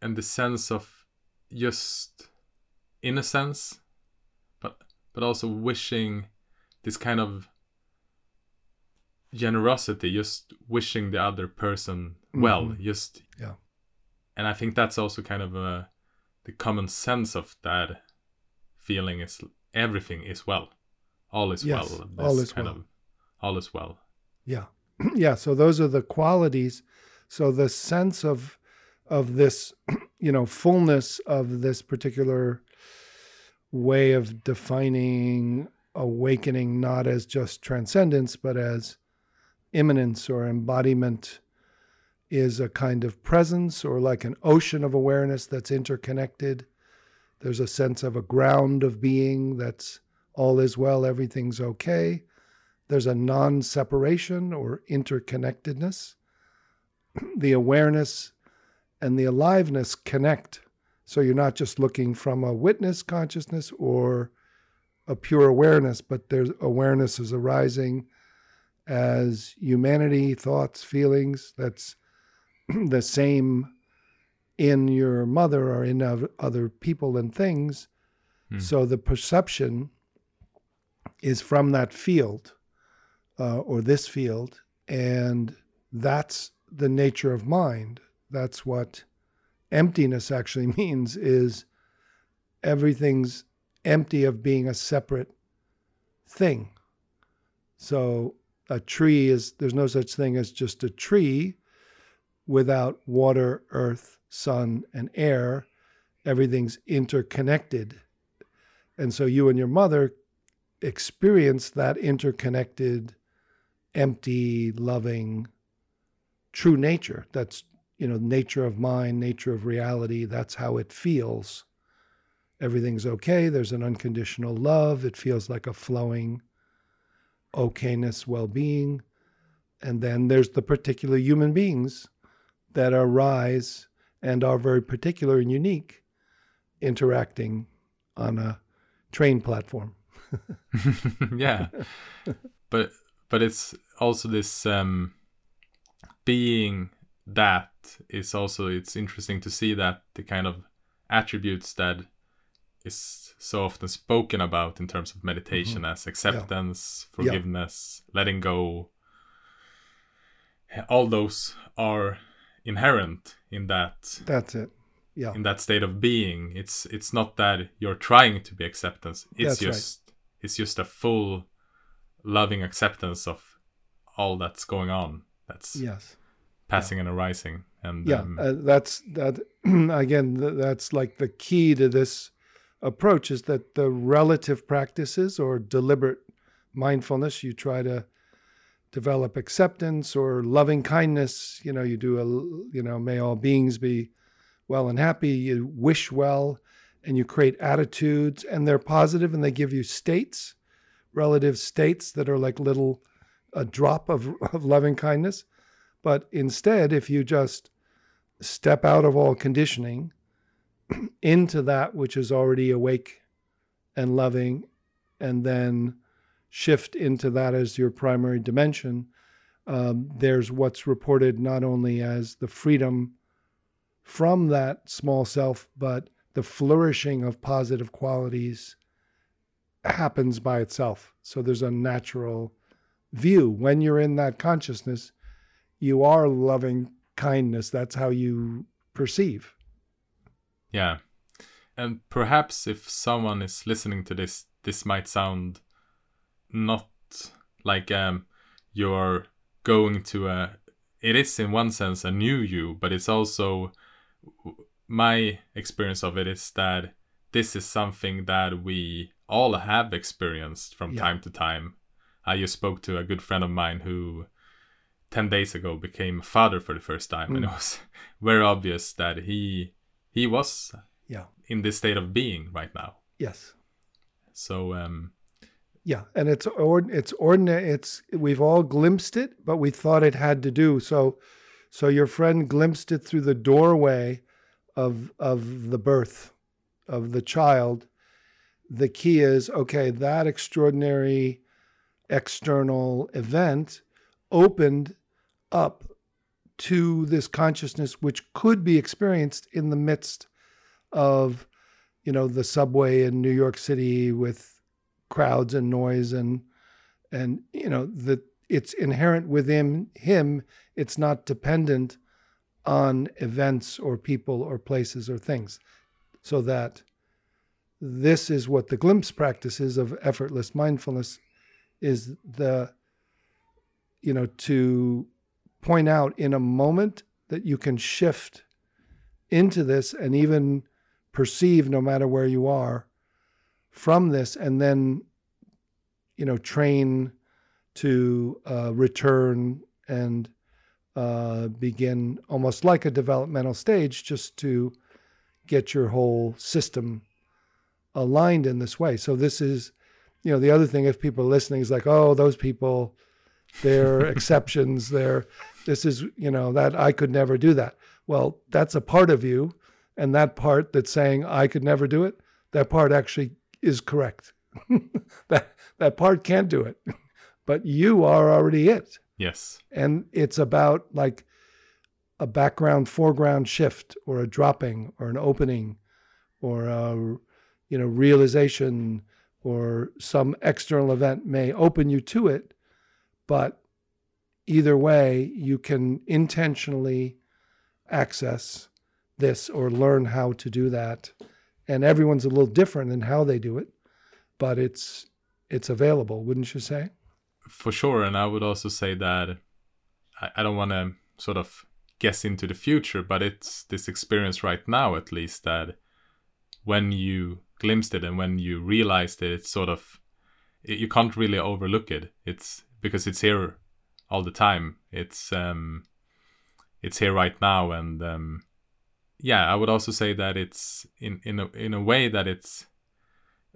Speaker 1: and the sense of just innocence, but also wishing this kind of generosity, just wishing the other person well,
Speaker 2: Mhm.
Speaker 1: just
Speaker 2: Yeah.
Speaker 1: and I think that's also kind of a the common sense of that feeling is everything is well, all is
Speaker 2: Yes,
Speaker 1: well,
Speaker 2: all is
Speaker 1: kind
Speaker 2: well.
Speaker 1: of all is well.
Speaker 2: Yeah. *clears throat* yeah. So those are the qualities. So the sense of of this, *clears throat* you know, fullness of this particular way of defining awakening, not as just transcendence, but as immanence or embodiment, is a kind of presence or like an ocean of awareness that's interconnected. There's a sense of a ground of being that's all is well, everything's okay there's a non separation or interconnectedness. *clears throat* The awareness and the aliveness connect. So you're not just looking from a witness consciousness or a pure awareness, but there's awareness is arising as humanity, thoughts, feelings. That's *clears throat* the same in your mother or in other people and things.
Speaker 1: Hmm.
Speaker 2: So the perception is from that field uh, or this field, and that's the nature of mind. That's what emptiness actually *laughs* means is everything's empty of being a separate thing. So a tree is there's no such thing as just a tree without water, earth, sun, and air. Everything's interconnected. And so you and your mother experience that interconnected, empty, loving, true nature. That's, you know, nature of mind, nature of reality. That's how it feels. Everything's okay. There's an unconditional love. It feels like a flowing okayness, well being. And then there's the particular human beings that arise and are very particular and unique interacting on a train platform. *laughs* *laughs*
Speaker 1: yeah but but it's also this um being that is also it's interesting to see that the kind of attributes that is so often spoken about in terms of meditation as acceptance
Speaker 2: Mm-hmm. Yeah.
Speaker 1: forgiveness letting go all those are inherent in that
Speaker 2: That's it. Yeah.
Speaker 1: in that state of being it's it's not that you're trying to be acceptance it's
Speaker 2: That's right.
Speaker 1: just it's just a full loving acceptance of all that's going on that's
Speaker 2: Yes.
Speaker 1: Passing and arising and
Speaker 2: Yeah.
Speaker 1: um,
Speaker 2: Uh, that's that. *clears throat* again, th- that's like the key to this approach is that the relative practices or deliberate mindfulness, you try to develop acceptance or loving kindness. You know, you do a, you know, may all beings be well and happy. You wish well and you create attitudes and they're positive and they give you states, relative states that are like little, a drop of, *laughs* of loving kindness. But instead, if you just step out of all conditioning *clears throat* into that which is already awake and loving, and then shift into that as your primary dimension, um, there's what's reported not only as the freedom from that small self, but the flourishing of positive qualities happens by itself. So there's a natural view. When you're in that consciousness, you are loving kindness. That's how you perceive.
Speaker 1: yeah and perhaps if someone is listening to this this might sound not like um you're going to a it is in one sense a new you but it's also my experience of it is that this is something that we all have experienced from
Speaker 2: Yeah.
Speaker 1: time to time i just spoke to a good friend of mine who 10 days ago became a father for the first time and it
Speaker 2: Mm.
Speaker 1: was *laughs* very obvious that he he was
Speaker 2: Yeah.
Speaker 1: in this state of being right now
Speaker 2: Yes.
Speaker 1: so um
Speaker 2: Yeah, and it's ord it's ordinary. It's we've all glimpsed it, but we thought it had to do so. So your friend glimpsed it through the doorway of of the birth of the child. The key is okay. That extraordinary external event opened up to this consciousness, which could be experienced in the midst of, you know, the subway in New York City with crowds and noise and and you know that it's inherent within him. It's not dependent on events or people or places or things. So that this is what the glimpse practices of effortless mindfulness is the you know to point out in a moment that you can shift into this and even perceive no matter where you are from this and then you know train to uh, return and uh, begin almost like a developmental stage just to get your whole system aligned in this way. So this is you know the other thing if people are listening is like oh those people they're *laughs* exceptions they're this is you know that i could never do that. Well that's a part of you and that part that's saying i could never do it that part actually is correct. *laughs* that that part can't do it, *laughs* but you are already it,
Speaker 1: yes.
Speaker 2: And it's about like a background foreground shift or a dropping or an opening or a you know realization or some external event may open you to it but either way you can intentionally access this or learn how to do that. And everyone's a little different in how they do it but it's it's available wouldn't you say?
Speaker 1: For sure. And i would also say that i, I don't want to sort of guess into the future but it's this experience right now at least that when you glimpsed it and when you realized it it's sort of it, you can't really overlook it. It's because it's here all the time. It's um it's here right now and um yeah i would also say that it's in in a, in a way that it's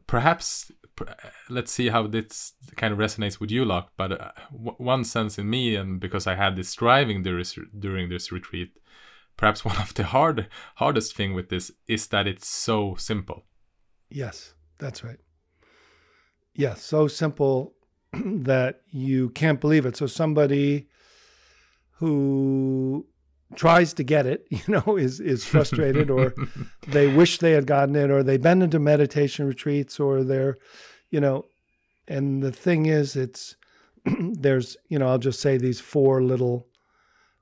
Speaker 1: perhaps per- let's see how this kind of resonates with you Loch but uh, w- one sense in me and because i had this striving during, during this retreat perhaps *laughs* one of the hard hardest thing with this is that it's so simple.
Speaker 2: Yes that's right. Yes so simple *clears throat* that you can't believe it. So somebody who tries to get it *laughs* you know is is frustrated or *laughs* they wish they had gotten it or they've been into meditation retreats or they're you know and the thing is it's *clears throat* there's you know i'll just say these four little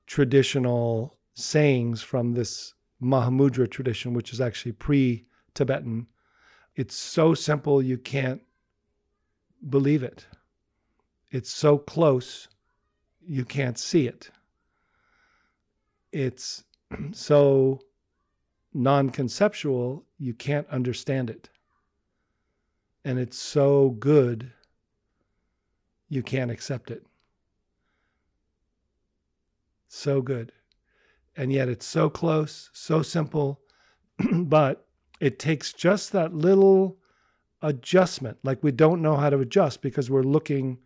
Speaker 2: traditional sayings from this mahamudra tradition which is actually pre-tibetan. It's so simple you can't believe it it's so close you can't see it it's *clears throat* so non conceptual, you can't understand it. And it's so good, you can't accept it. So good. And yet it's so close, so simple, *clears throat* but it takes just that little adjustment. Like we don't know how to adjust because we're looking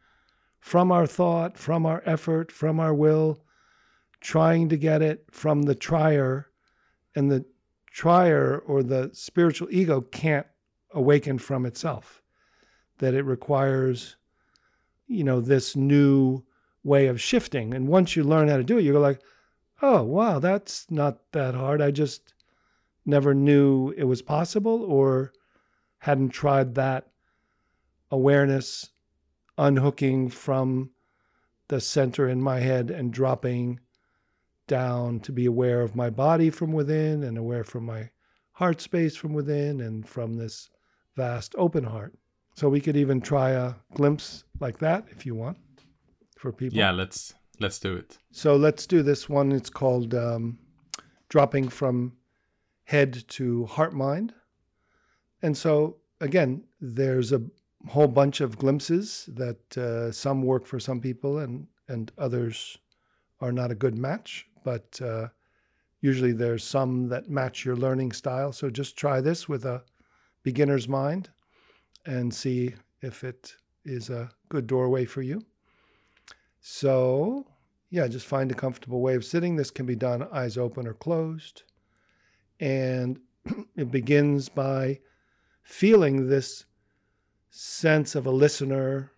Speaker 2: from our thought, from our effort, from our will trying to get it from the trier, and the trier or the spiritual ego can't awaken from itself. That it requires, you know, this new way of shifting. And once you learn how to do it, you go like, oh wow, that's not that hard. I just never knew it was possible or hadn't tried that awareness unhooking from the center in my head and dropping down to be aware of my body from within and aware from my heart space from within and from this vast open heart. So we could even try a glimpse like that if you want for people.
Speaker 1: yeah let's Let's do it.
Speaker 2: So let's do this one. It's called um, dropping from head to heart mind. And so, again, there's a whole bunch of glimpses that uh, some work for some people and, and others are not a good match. But uh, usually there's some that match your learning style. So just try this with a beginner's mind and see if it is a good doorway for you. So, yeah, just find a comfortable way of sitting. This can be done eyes open or closed. And *clears throat* it begins by feeling this sense of a listener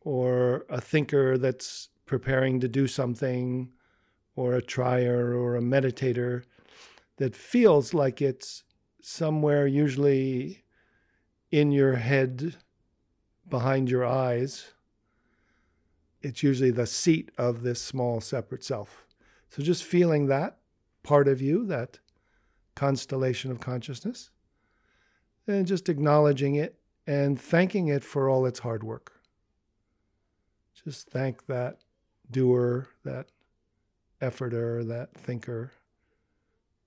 Speaker 2: or a thinker that's preparing to do something, or a trier or a meditator that feels like it's somewhere, usually in your head, behind your eyes. It's usually the seat of this small separate self. So just feeling that part of you, that constellation of consciousness, and just acknowledging it and thanking it for all its hard work. Just thank that doer, that efforter, that thinker,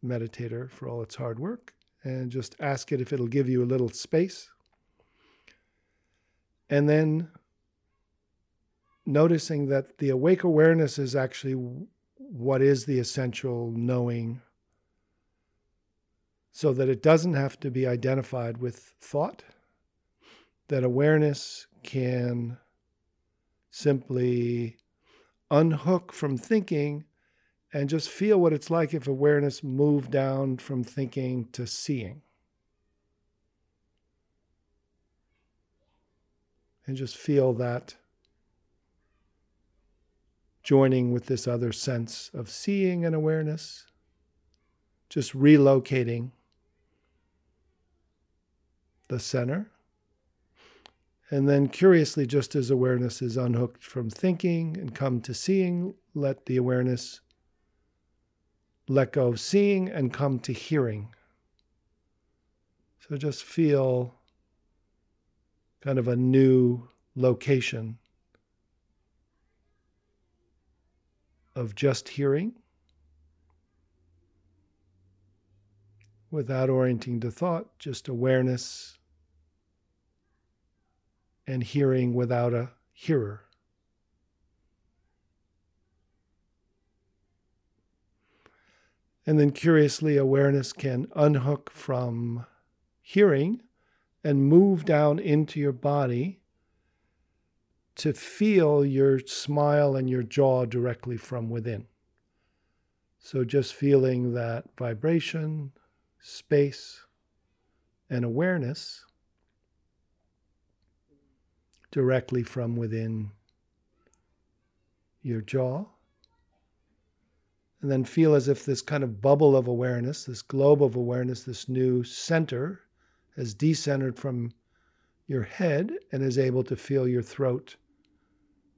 Speaker 2: meditator for all its hard work, and just ask it if it'll give you a little space. And then noticing that the awake awareness is actually what is the essential knowing so that it doesn't have to be identified with thought, that awareness can simply unhook from thinking and just feel what it's like if awareness moved down from thinking to seeing. And just feel that joining with this other sense of seeing and awareness, just relocating the center. And then, curiously, just as awareness is unhooked from thinking and come to seeing, let the awareness let go of seeing and come to hearing. So just feel kind of a new location of just hearing without orienting to thought, just awareness and hearing without a hearer. And then curiously, awareness can unhook from hearing and move down into your body to feel your smile and your jaw directly from within. So just feeling that vibration, space, and awareness directly from within your jaw and then feel as if this kind of bubble of awareness, this globe of awareness, this new center has decentered from your head and is able to feel your throat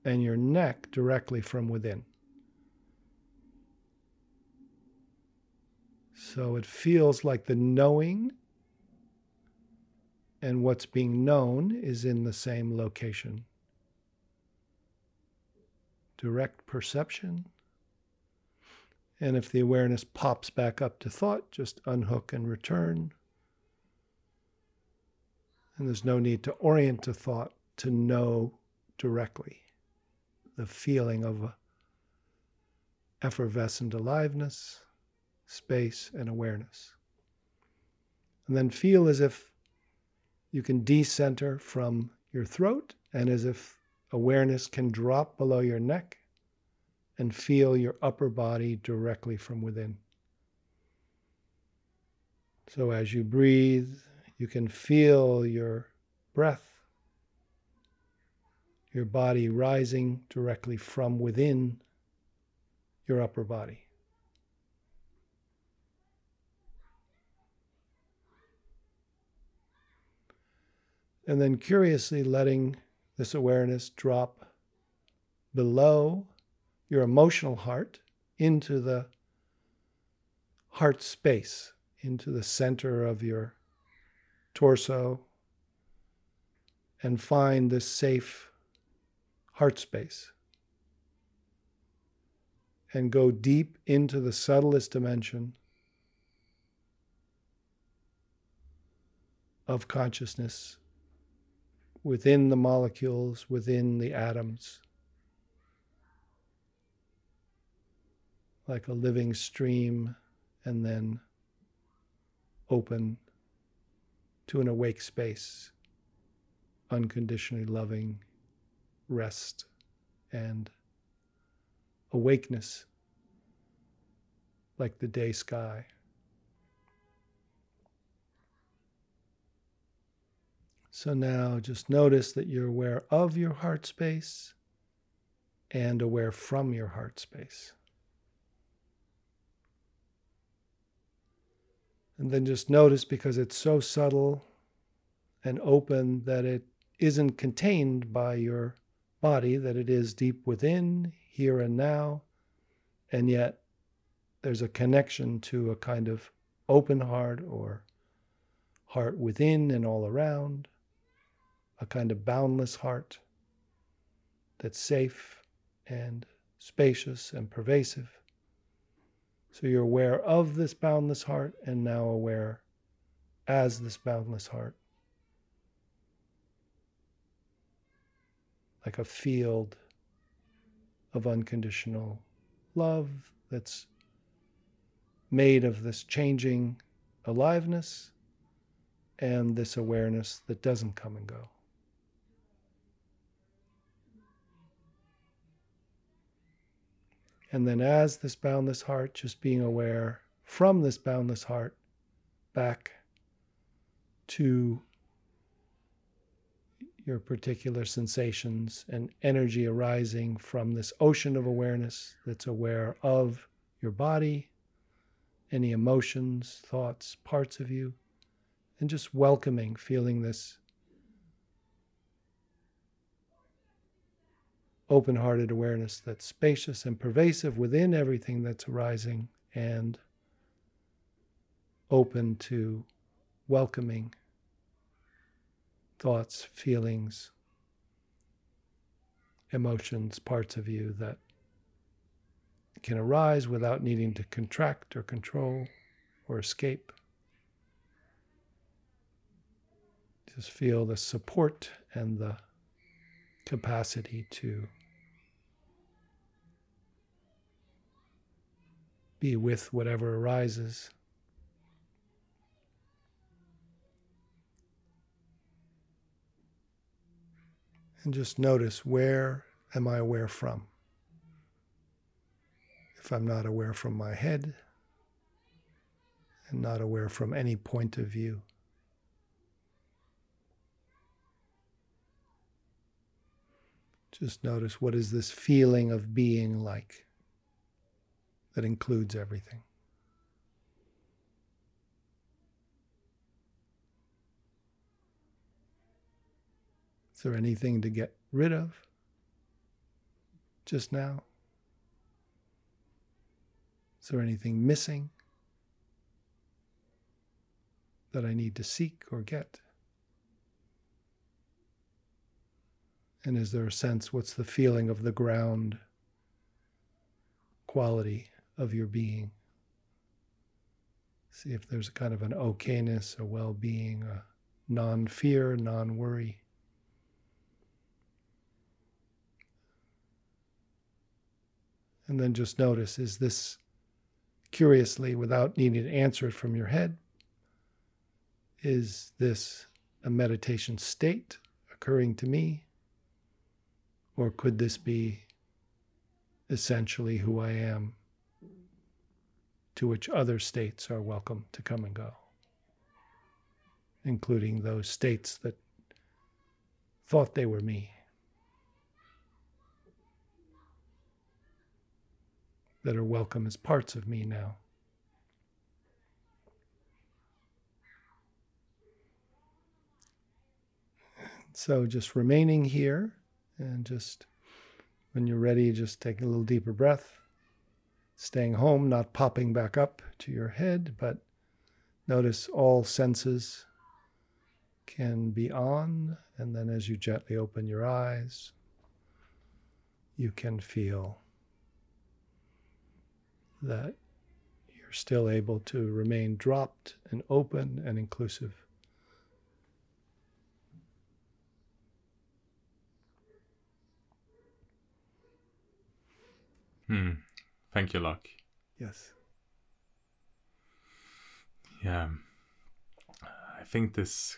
Speaker 2: and your neck directly from within. So it feels like the knowing and what's being known is in the same location. Direct perception and if the awareness pops back up to thought, just unhook and return. And there's no need to orient to thought to know directly the feeling of effervescent aliveness, space, and awareness. And then feel as if you can decenter from your throat and as if awareness can drop below your neck and feel your upper body directly from within. So as you breathe, you can feel your breath, your body rising directly from within your upper body. And then curiously letting this awareness drop below your emotional heart into the heart space, into the center of your torso, and find this safe heart space. and go deep into the subtlest dimension of consciousness within the molecules, within the atoms, like a living stream, and then open to an awake space, unconditionally loving rest and awakeness, like the day sky. So now just notice that you're aware of your heart space and aware from your heart space. And then just notice because it's so subtle and open that it isn't contained by your body, that it is deep within, here and now, and yet there's a connection to a kind of open heart or heart within and all around a kind of boundless heart that's safe and spacious and pervasive. So you're aware of this boundless heart and now aware as this boundless heart. Like a field of unconditional love that's made of this changing aliveness and this awareness that doesn't come and go. And then, as this boundless heart, just being aware from this boundless heart back to your particular sensations and energy arising from this ocean of awareness that's aware of your body, any emotions, thoughts, parts of you, and just welcoming, feeling this open hearted awareness that's spacious and pervasive within everything that's arising and open to welcoming thoughts, feelings, emotions, parts of you that can arise without needing to contract or control or escape. Just feel the support and the capacity to be with whatever arises. And just notice where am I aware from? If I'm not aware from my head and not aware from any point of view. Just notice what is this feeling of being like? That includes everything. Is there anything to get rid of just now? Is there anything missing that I need to seek or get? And is there a sense, what's the feeling of the ground quality of your being. See if there's a kind of an okayness, a well being, a non fear, non worry. And then just notice is this curiously, without needing to answer it from your head, is this a meditation state occurring to me? Or could this be essentially who I am to which other states are welcome to come and go, including those states that thought they were me, that are welcome as parts of me now. So just remaining here and just when you're ready, just take a little deeper breath staying home, not popping back up to your head, but notice all senses can be on. And then as you gently open your eyes, you can feel that you're still able to remain dropped and open and inclusive.
Speaker 1: Hmm. Thank you, Loch.
Speaker 2: Yes.
Speaker 1: Yeah. I think this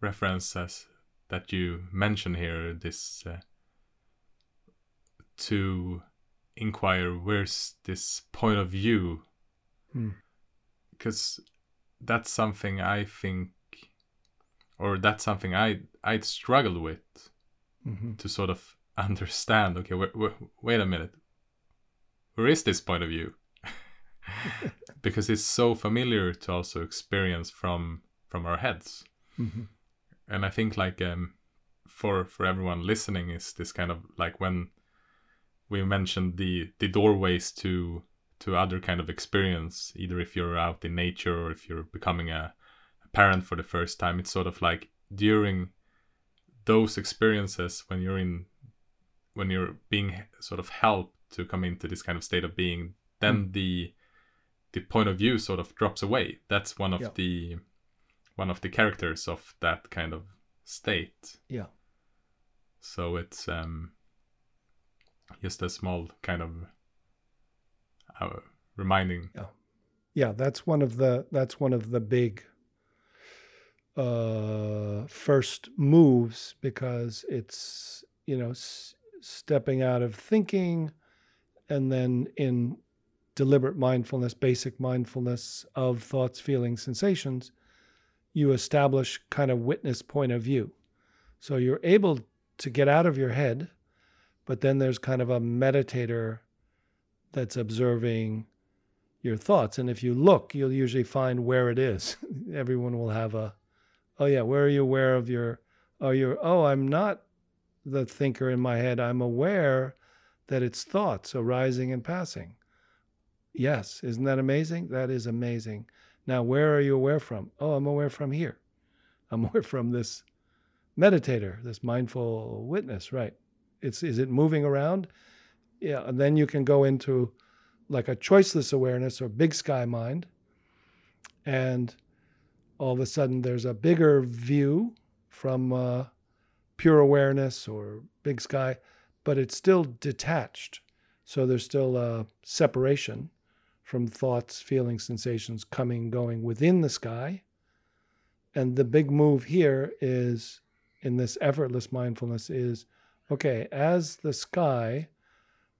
Speaker 1: reference as that you mention here, this uh, to inquire where's this point of view,
Speaker 2: Hmm.
Speaker 1: because that's something I think, or that's something I I'd struggled with
Speaker 2: hmm
Speaker 1: to sort of *laughs* understand. Okay, wait a minute, where is this point of view? *laughs* because it's so familiar to also experience from from our heads
Speaker 2: hmm
Speaker 1: and i think like um for for everyone listening is this kind of like when we mentioned the the doorways to to other kind of experience either if you're out in nature or if you're becoming a, a parent for the first time it's sort of like during those experiences when you're in when you're being sort of helped to come into this kind of state of being then the the point of view sort of drops away. That's one of
Speaker 2: Yeah.
Speaker 1: the one of the characters of that kind of state.
Speaker 2: Yeah.
Speaker 1: so it's um just a small kind of uh, reminding.
Speaker 2: Yeah that's one of the that's one of the big uh first moves because it's you know s- stepping out of thinking and then in deliberate mindfulness basic mindfulness of thoughts feelings sensations you establish kind of witness point of view so you're able to get out of your head but then there's kind of a meditator that's observing your thoughts. And if you look, you'll usually find where it is. *laughs* Everyone will have a, oh yeah, where are you aware of your, oh you're, oh I'm not the thinker in my head. I'm aware that it's thoughts arising and passing. Yes, isn't that amazing? That is amazing. Now, where are you aware from? Oh, I'm aware from here. *laughs* I'm aware from this meditator, this mindful witness, right? It's is it moving around? Yeah, and then you can go into like a choiceless awareness or big sky mind. And all of a sudden, there's a bigger view from uh, pure awareness or big sky, but it's still detached. So there's still a separation from thoughts, feelings, sensations coming, going within the sky. And the big move here is in this effortless mindfulness is okay, as the sky,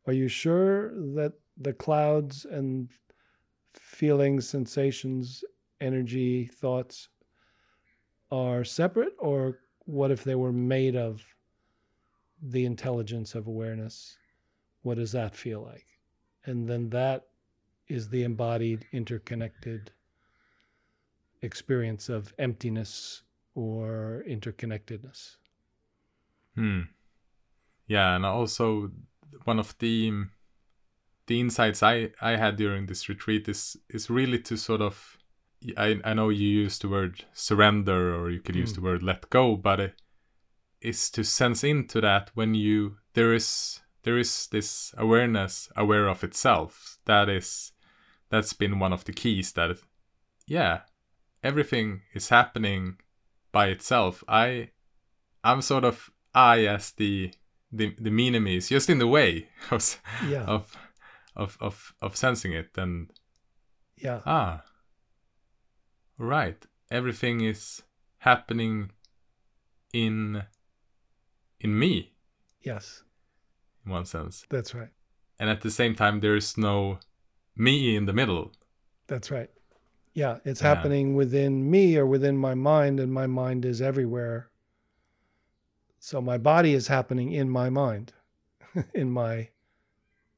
Speaker 2: are you sure that the clouds and feelings, sensations, energy, thoughts are separate? Or what if they were made of the intelligence of awareness? What does that feel like? And then that is the embodied, interconnected experience of emptiness or interconnectedness.
Speaker 1: Hmm. Yeah, and also one of the the insights I I had during this retreat is is really to sort of I I know you use the word surrender or you could use
Speaker 2: Mm.
Speaker 1: the word let go, but it is to sense into that when you there is there is this awareness aware of itself. That is that's been one of the keys that yeah everything is happening by itself. I i'm sort of i as the the the is just in the way *laughs* of
Speaker 2: Yeah.
Speaker 1: of of of, of sensing it. And
Speaker 2: Yeah.
Speaker 1: ah. Right. Everything is happening in in me
Speaker 2: Yes.
Speaker 1: in one sense
Speaker 2: That's right.
Speaker 1: and at the same time there's no me in the middle
Speaker 2: That's right. Yeah, it's
Speaker 1: Yeah.
Speaker 2: happening within me or within my mind, and my mind is everywhere. So my body is happening in my mind, *laughs* in my,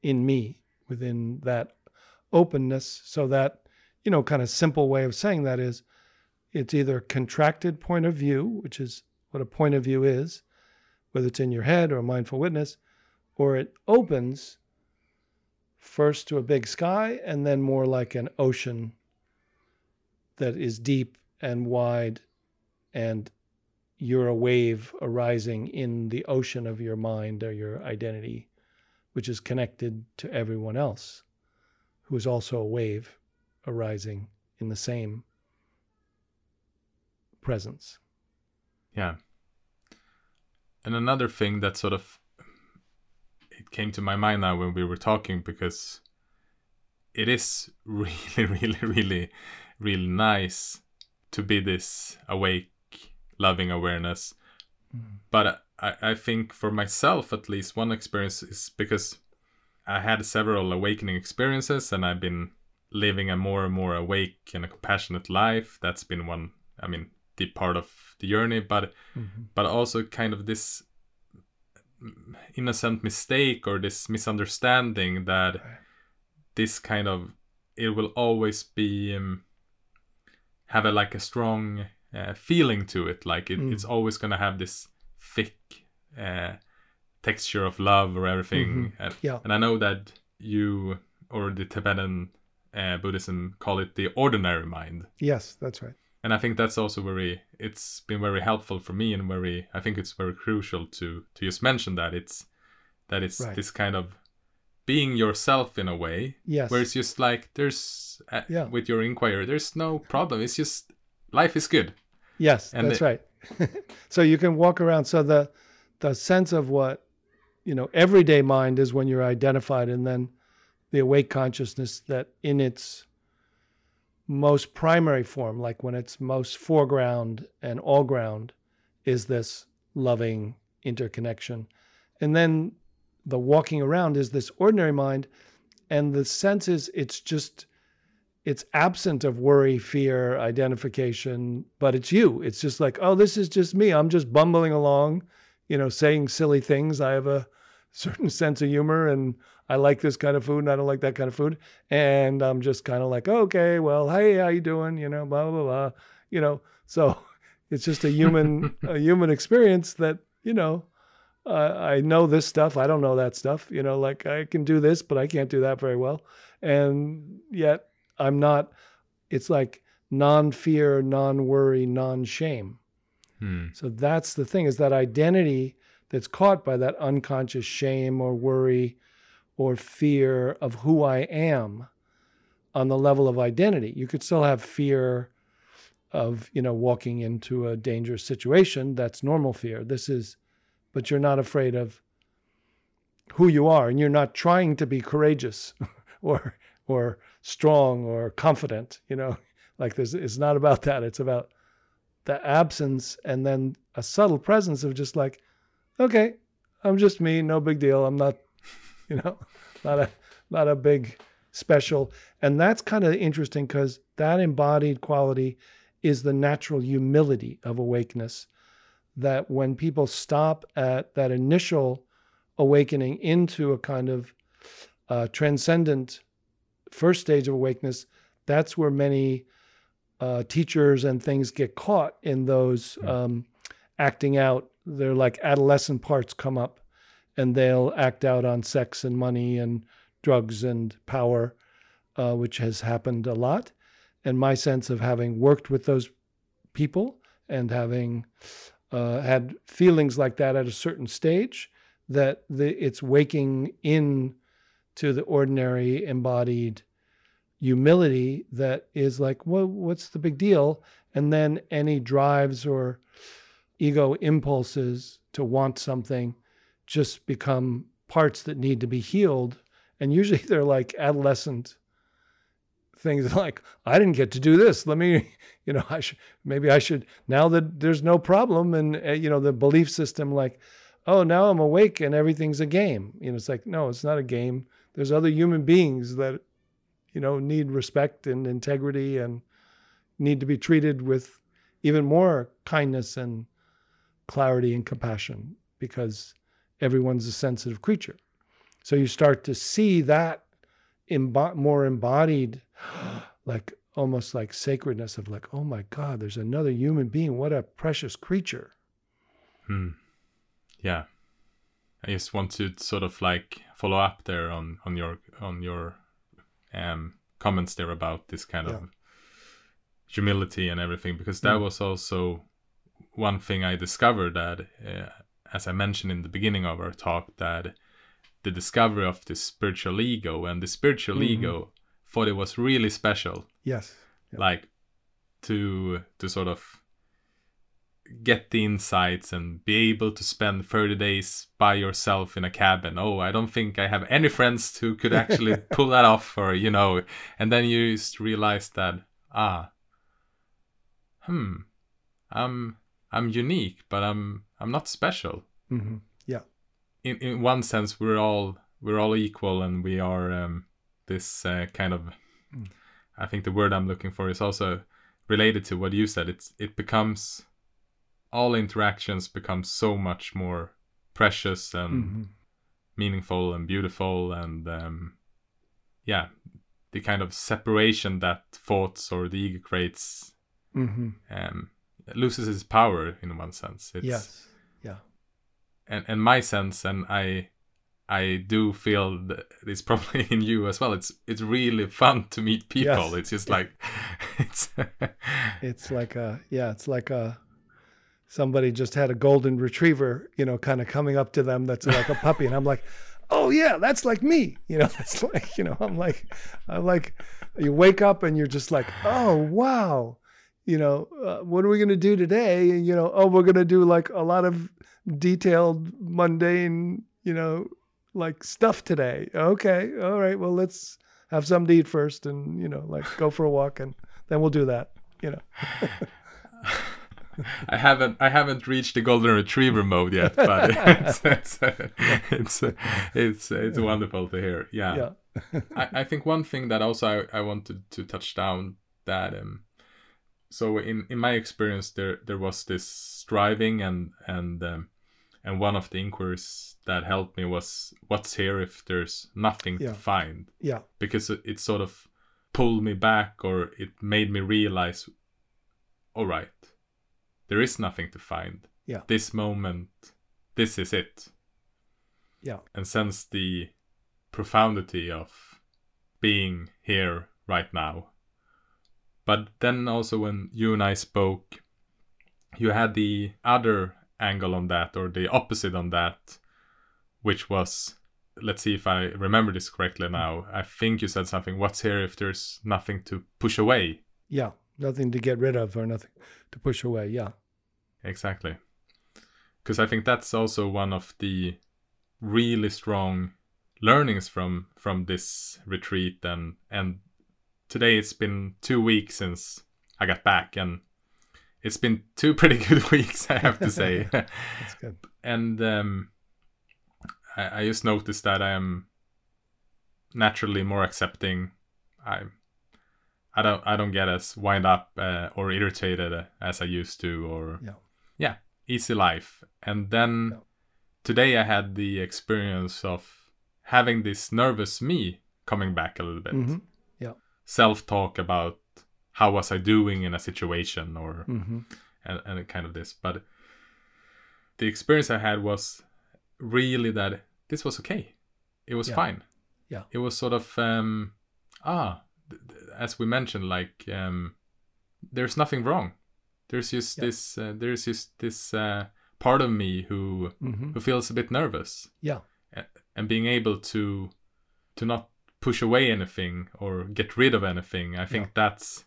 Speaker 2: in me, within that openness. So that, you know, kind of simple way of saying that is it's either contracted point of view, which is what a point of view is, whether it's in your head or a mindful witness, or it opens first to a big sky and then more like an ocean that is deep and wide and you're a wave arising in the ocean of your mind or your identity which is connected to everyone else who is also a wave arising in the same presence.
Speaker 1: Yeah. And another thing that sort of it came to my mind now when we were talking because it is *laughs* really, really, really, really nice to be this awake, loving awareness. Mm. But I, I think for myself, at least, one experience is because I had several awakening experiences and I've been living a more and more awake and a compassionate life. That's been one, I mean, deep part of the journey, but mm-hmm. but also kind of this innocent mistake or this misunderstanding that this kind of it will always be um, have a like a strong uh, feeling to it like it, mm. it's always going to have this thick uh, texture of love or everything
Speaker 2: mm-hmm.
Speaker 1: and,
Speaker 2: yeah.
Speaker 1: and i know that you or the tibetan uh, buddhism call it the ordinary mind
Speaker 2: yes that's right
Speaker 1: and i think that's also very it's been very helpful for me and very i think it's very crucial to to just mention that it's that it's right. this kind of being yourself in a way
Speaker 2: yes.
Speaker 1: where it's just like there's uh, yeah. with your inquiry there's no problem. It's just life is good.
Speaker 2: Yes and that's it, right. *laughs* So you can walk around. So the the sense of what you know everyday mind is when you're identified and then the awake consciousness that in its most primary form, like when it's most foreground and all ground, is this loving interconnection. And then the walking around is this ordinary mind. And the sense is it's just, it's absent of worry, fear, identification, but it's you. It's just like, oh, this is just me. I'm just bumbling along, you know, saying silly things. I have a certain sense of humor and I like this kind of food and I don't like that kind of food. And I'm just kind of like, okay, well, hey, how you doing? You know, blah, blah, blah. You know, so *laughs* it's just a human, a *laughs* human experience that, you know, uh, I know this stuff. I don't know that stuff. You know, like I can do this, but I can't do that very well. And yet I'm not, it's like non fear, non worry, non shame.
Speaker 1: Hmm.
Speaker 2: So that's the thing is that identity that's caught by that unconscious shame or worry or fear of who I am on the level of identity. You could still have fear of, you know, walking into a dangerous situation. That's normal fear. This is, but you're not afraid of who you are and you're not trying to be courageous *laughs* or or strong or confident, you know. *laughs* Like this it's not about that. It's about the absence and then a subtle presence of just like, okay, I'm just me, no big deal. I'm not you know, *laughs* not a not a big special. And that's kind of interesting because that embodied quality is the natural humility of awakeness. That when people stop at that initial awakening into a kind of uh, transcendent first stage of awakeness, that's where many uh, teachers and things get caught in those hmm. um, acting out. They're like adolescent parts come up and they'll act out on sex and money and drugs and power, uh, which has happened a lot. And my sense of having worked with those people and having uh, had feelings like that at a certain stage, that the, it's waking in to the ordinary embodied humility that is like, well, what's the big deal? And then any drives or ego impulses to want something just become parts that need to be healed. And usually *laughs* they're like adolescent things *laughs* like, I didn't get to do this. Let me, *laughs* you know, I should, maybe I should, now that there's no problem and, uh, you know, the belief system like, oh, now I'm awake and everything's a game. You know, it's like, no, it's not a game. There's other human beings that, you know, need respect and integrity and need to be treated with even more kindness and clarity and compassion because everyone's a sensitive creature. So you start to see that embo- more embodied, *gasps* like almost like sacredness of like, oh my God, there's another human being. What a precious creature.
Speaker 1: Hmm. Yeah. I just want to sort of like follow up there on on your on your um comments there about this kind yeah. of humility and everything because that mm. was also one thing I discovered that uh, as I mentioned in the beginning of our talk, that the discovery of the spiritual ego and the spiritual mm-hmm. ego thought it was really special
Speaker 2: Yes. Yeah.
Speaker 1: like to to sort of get the insights and be able to spend 30 days by yourself in a cabin oh i don't think i have any friends who could actually *laughs* pull that off or you know and then you just realize that ah hmm i'm i'm unique but i'm i'm not special.
Speaker 2: Hmm Yeah.
Speaker 1: in in one sense we're all we're all equal and we are um, this uh, kind of
Speaker 2: Mm.
Speaker 1: i think the word i'm looking for is also related to what you said. It's it becomes all interactions become so much more precious and
Speaker 2: hmm
Speaker 1: meaningful and beautiful and um, yeah the kind of separation that thoughts or the ego creates
Speaker 2: hmm
Speaker 1: um, loses its power in one sense it's
Speaker 2: Yes. Yeah.
Speaker 1: and and my sense and i i do feel that it's probably *laughs* in you as well it's it's really fun to meet people
Speaker 2: Yes.
Speaker 1: it's just like *laughs* it's *laughs*
Speaker 2: It's like a yeah. It's like a somebody just had a golden retriever, you know, kind of coming up to them. That's like a puppy, and I'm like, oh yeah, that's like me. You know, that's like you know, I'm like, I'm like, you wake up and you're just like, oh wow, you know, uh, what are we gonna do today? And you know, oh, we're gonna do like a lot of detailed, mundane, you know, like stuff today. Okay, all right, well let's have something to eat first, and you know, like go for a walk, and then we'll do that. You know. *laughs*
Speaker 1: i haven't i haven't reached the golden retriever mode yet but *laughs* it's it's it's it's, it's wonderful to hear yeah,
Speaker 2: yeah.
Speaker 1: I, I think one thing that also I, I wanted to touch down that um so in in my experience there there was this striving and and um, and one of the inquiries that helped me was what's here if there's nothing
Speaker 2: Yeah.
Speaker 1: to find
Speaker 2: Yeah.
Speaker 1: because it, it sort of pulled me back or it made me realize all right there is nothing to find
Speaker 2: Yeah.
Speaker 1: this moment this is it
Speaker 2: Yeah.
Speaker 1: and sense the profundity of being here right now. But then also when you and I spoke, you had the other angle on that or the opposite on that, which was let's see if I remember this correctly now. I think you said something, what's here if there's nothing to push away?
Speaker 2: Yeah. Nothing to get rid of or nothing to push away. Yeah.
Speaker 1: Exactly. Because I think that's also one of the really strong learnings from from this retreat and and today it's been two weeks since I got back and it's been two *laughs* pretty good weeks I have to say *laughs*
Speaker 2: That's good.
Speaker 1: and um, I, I just noticed that I am naturally more accepting I I don't I don't get as wind up uh, or irritated uh, as I used to or
Speaker 2: Yeah.
Speaker 1: yeah easy life and then
Speaker 2: Yeah.
Speaker 1: today I had the experience of having this nervous me coming back a little bit
Speaker 2: hmm
Speaker 1: self talk about how was I doing in a situation or
Speaker 2: hmm
Speaker 1: and, and kind of this. But the experience I had was really that this was okay. It was
Speaker 2: Yeah.
Speaker 1: fine.
Speaker 2: Yeah.
Speaker 1: It was sort of um ah th- th- as we mentioned like um there's nothing wrong. There's just
Speaker 2: Yeah.
Speaker 1: this uh, there's just this uh, part of me who
Speaker 2: hmm
Speaker 1: who feels a bit nervous
Speaker 2: Yeah.
Speaker 1: and being able to to not push away anything or get rid of anything i think that's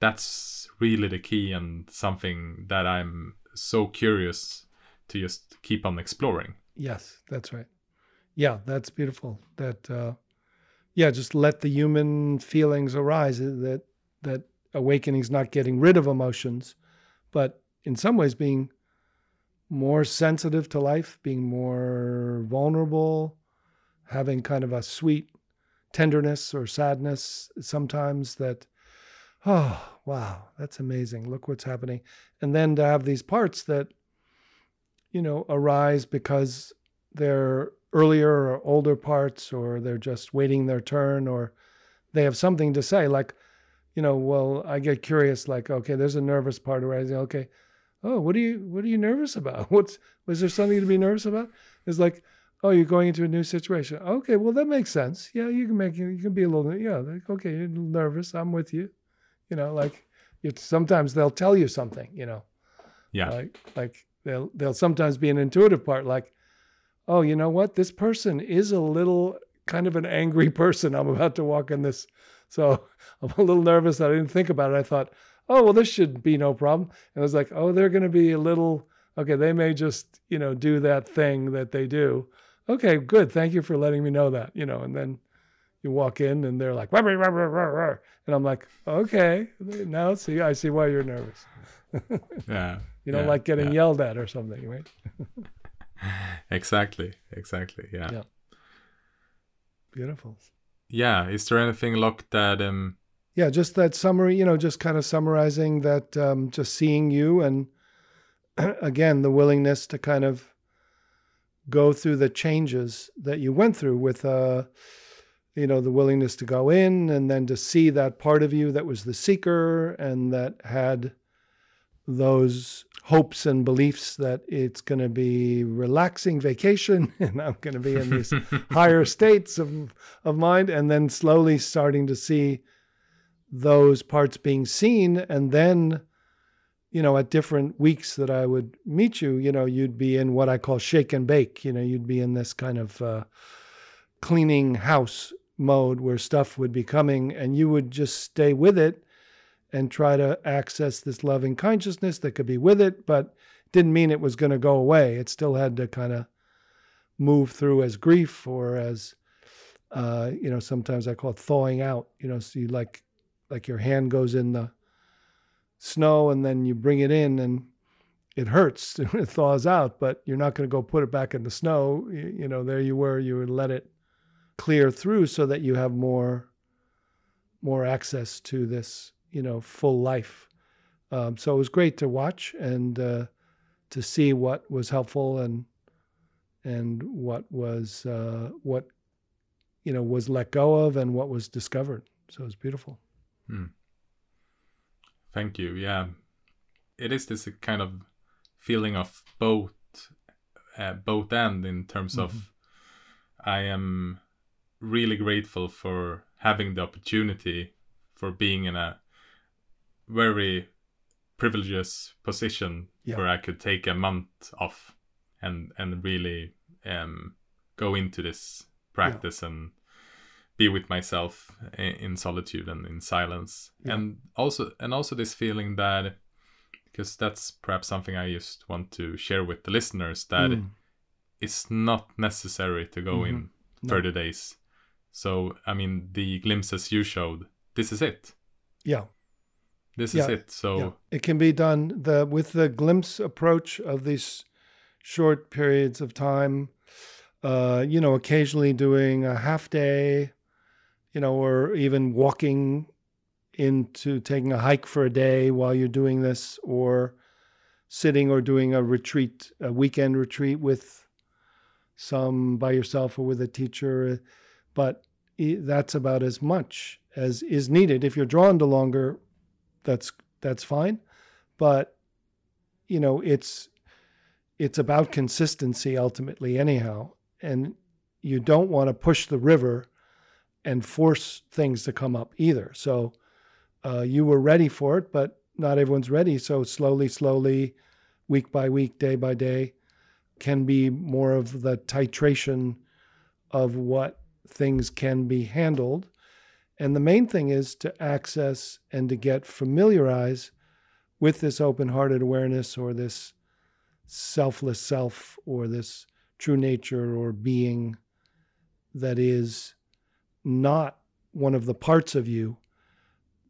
Speaker 1: that's really the key and something that i'm so curious to just keep on exploring
Speaker 2: Yes, that's right. Yeah, that's beautiful. That uh yeah, just let the human feelings arise uh, that that awakening's not getting rid of emotions, but in some ways being more sensitive to life, being more vulnerable, having kind of a sweet tenderness or sadness sometimes that oh wow that's amazing. Look what's happening. And then to have these parts that you know arise because they're earlier or older parts or they're just waiting their turn or they have something to say like you know well i get curious like okay there's a nervous part arising. Okay oh what are you what are you nervous about? *laughs* What's was there something to be nervous about? It's like oh you're going into a new situation okay well that makes sense yeah you can make you can be a little yeah like okay you're nervous i'm with you you know like sometimes they'll tell you something you know
Speaker 1: yeah
Speaker 2: like like they'll they'll sometimes be an intuitive part like oh you know what this person is a little kind of an angry *laughs* person i'm about to walk in this So *laughs* I'm a little nervous. I didn't think about it. I thought, oh well, this should be no problem. And I was like, oh, they're going to be a little okay. They may just you know do that thing that they do. Okay, good. Thank you for letting me know that. You know, and then you walk in and they're like, rah, rah, rah, rah, and I'm like, okay, now see, I see why you're nervous. *laughs*
Speaker 1: yeah.
Speaker 2: You don't
Speaker 1: yeah,
Speaker 2: like getting
Speaker 1: yeah.
Speaker 2: yelled at or something, right? *laughs*
Speaker 1: exactly. Exactly. Yeah.
Speaker 2: Yeah. Beautiful.
Speaker 1: Yeah. Is there anything, Loch, that um
Speaker 2: Yeah, just that summary, you know, just kind of summarizing that, um, just seeing you and *clears throat* again, the willingness to kind of go through the changes that you went through with, uh, you know, the willingness to go in and then to see that part of you that was the seeker and that had those hopes and beliefs that it's going to be relaxing vacation *laughs* and I'm going to be in these *laughs* higher states of of mind and then slowly starting to see those parts being seen and then you know at different weeks that I would meet you you know you'd be in what I call shake and bake you know you'd be in this kind of uh, cleaning house mode where stuff would be coming and you would just stay with it and try to access this loving consciousness that could be with it, but didn't mean it was going to go away. It still had to kind of move through as grief or as, uh, you know, sometimes I call it thawing out. You know, so you like, like your hand goes in the snow and then you bring it in and it hurts. *laughs* it thaws out, but you're not going to go put it back in the snow. You, you know, there you were. You would let it clear through so that you have more, more access to this you know full life. Um, so it was great to watch and uh, to see what was helpful and and what was uh, what you know was let go of and what was discovered. So it was beautiful.
Speaker 1: Hmm. Thank you. Yeah, it is this kind of feeling of both, uh, both end in terms mm-hmm. of, I am really grateful for having the opportunity for being in a very privileged position yeah. where I could take a month off and and really um, go into this practice yeah. and be with myself in, in solitude and in silence yeah. and also and also this feeling that because that's perhaps something I just want to share with the listeners that mm. it's not necessary to go mm-hmm. in 30 no. days so I mean the glimpses you showed this is it
Speaker 2: yeah
Speaker 1: this yeah, is it. So yeah.
Speaker 2: it can be done the with the glimpse approach of these short periods of time. Uh, you know, occasionally doing a half day, you know, or even walking into taking a hike for a day while you're doing this, or sitting or doing a retreat, a weekend retreat with some by yourself or with a teacher. But that's about as much as is needed. If you're drawn to longer that's that's fine but you know it's it's about consistency ultimately anyhow and you don't want to push the river and force things to come up either. So uh, you were ready for it but not everyone's ready. So slowly slowly week by week day by day can be more of the titration of what things can be handled. And the main thing is to access and to get familiarized with this open hearted awareness or this selfless self or this true nature or being that is not one of the parts of you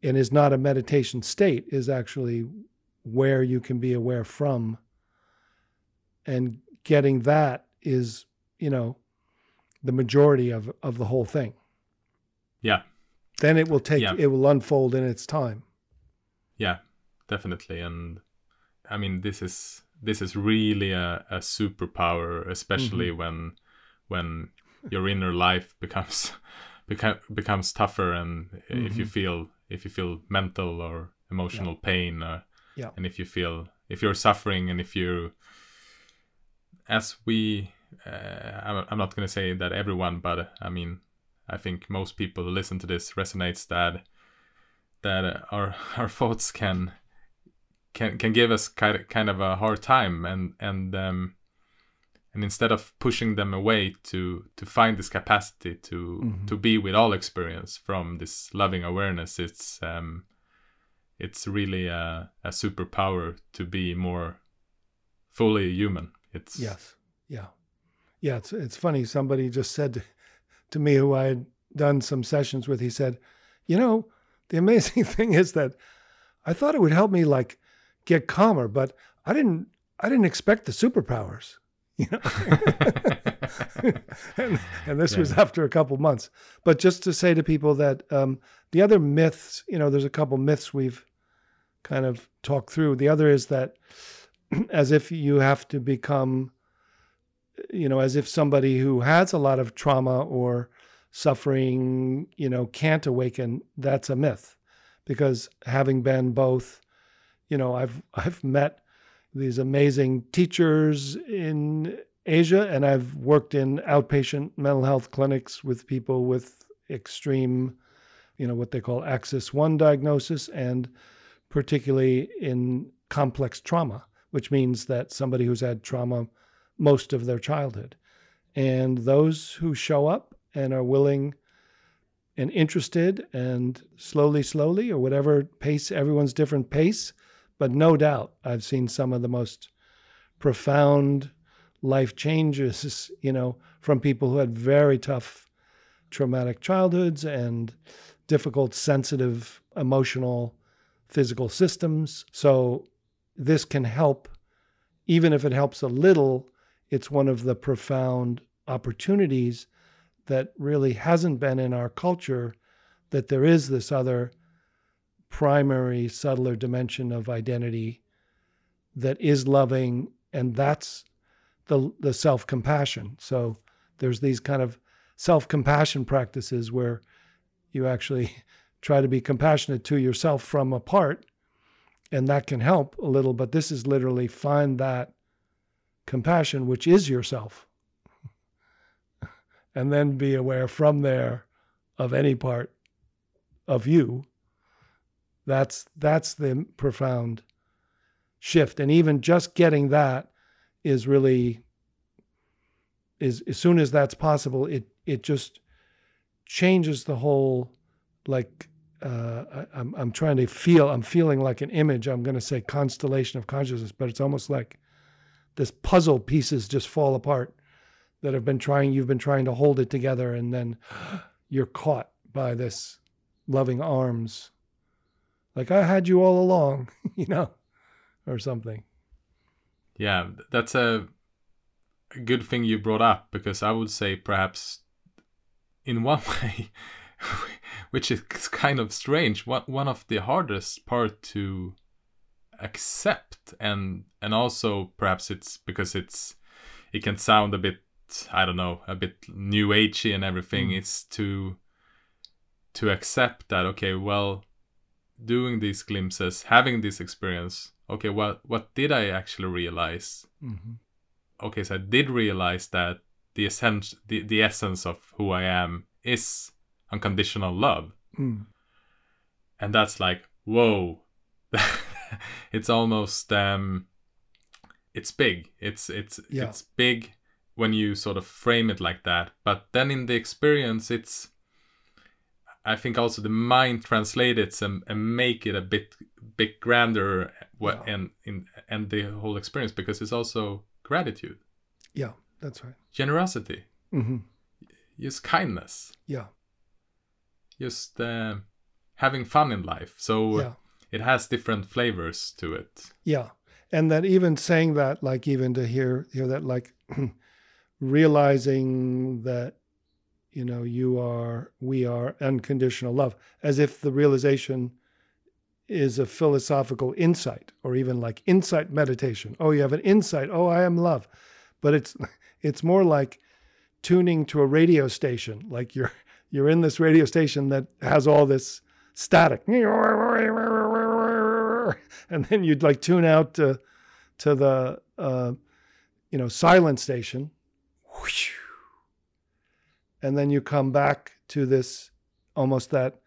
Speaker 2: and is not a meditation state, is actually where you can be aware from. And getting that is, you know, the majority of, of the whole thing.
Speaker 1: Yeah.
Speaker 2: Then it will take yeah. it will unfold in its time.
Speaker 1: Yeah, definitely. And I mean this is this is really a, a superpower, especially mm-hmm. when when your inner life becomes beca- becomes tougher and mm-hmm. if you mm-hmm. feel if you feel mental or emotional yeah. pain or
Speaker 2: yeah.
Speaker 1: and if you feel if you're suffering and if you as we uh, I'm not going to say that everyone but I mean I think most people who listen to this resonates that that our *laughs* our thoughts can can can give us kind of, kind of a hard time and and um, and instead of pushing them away to to find this capacity to
Speaker 2: Mhm.
Speaker 1: to be with all experience from this loving awareness it's um it's really a, a superpower to be more fully human it's
Speaker 2: Yes. Yeah. Yeah. It's it's funny. Somebody just said to, to me who I had done some sessions with, he said, you know, the amazing *laughs* thing is that I thought it would help me like get calmer, but I didn't I didn't expect the superpowers. You know? *laughs* and, and this was after a couple months. But just to say to people that um, the other myths, you know, there's a couple myths we've kind of talked through. The other is that *clears throat* as if you have to become, you know, as if somebody who has a lot of trauma or suffering, you know, can't awaken. That's a myth, because having been both, you know, I've *laughs* I've met these amazing teachers in Asia, and I've worked in outpatient mental health clinics with people with extreme, you know, what they call Axis One diagnosis, and particularly in complex trauma which means that somebody who's had trauma most of their childhood. And those who show up and are willing and interested and slowly, slowly, or whatever pace, everyone's different pace. But no doubt, I've seen some of the most profound life changes, you know, from people who had very tough traumatic childhoods and difficult, sensitive, emotional, physical systems. So this can help, even if it helps a little, it's one of the profound opportunities that really hasn't been in our culture that there is this other primary, subtler dimension of identity that is loving, and that's the, the self compassion. So there's these kind of self compassion practices where you actually *laughs* try to be compassionate to yourself from apart and that can help a little but this is literally find that compassion which is yourself *laughs* and then be aware from there of any part of you that's that's the profound shift and even just getting that is really is as soon as that's possible it it just changes the whole like uh, I, I'm, I'm trying to feel, I'm feeling like an image. I'm going to say constellation of consciousness, but it's almost like this puzzle pieces just fall apart that have been trying, you've been trying to hold it together, and then you're caught by this loving arms. Like I had you all along, *laughs* you know, or something.
Speaker 1: yeah that's a, a good thing you brought up because i would say perhaps in one *laughs* way which is kind of strange one, one of the hardest part to accept and and also perhaps it's because it's it can sound a bit i don't know a bit new agey and everything
Speaker 2: Mm.
Speaker 1: it's to to accept that okay well doing these glimpses having this experience okay what what did i actually realize
Speaker 2: Mm-hmm.
Speaker 1: okay so i did realize that the essence the, the essence of who i am is unconditional love
Speaker 2: Mm.
Speaker 1: and that's like whoa *laughs* it's almost um it's big it's it's
Speaker 2: Yeah.
Speaker 1: it's big when you sort of frame it like that but then in the experience it's i think also the mind translate it and, and make it a bit bit grander what
Speaker 2: Yeah.
Speaker 1: and in and the whole experience because it's also gratitude
Speaker 2: Yeah, that's right.
Speaker 1: generosity
Speaker 2: hmm
Speaker 1: just kindness
Speaker 2: Yeah,
Speaker 1: just uh, having fun in life so
Speaker 2: yeah.
Speaker 1: it has different flavors to it
Speaker 2: Yeah. And that even saying that, like even to hear hear that, like *clears throat* realizing that, you know, you are, we are unconditional love, as if the realization is a philosophical insight or even like insight meditation. Oh, you have an insight. Oh, I am love. But it's *laughs* it's more like tuning to a radio station. Like you're *laughs* you're in this radio station that has all this static. *laughs* And then you'd like tune out to to the uh, you know silent station. And then you come back to this almost that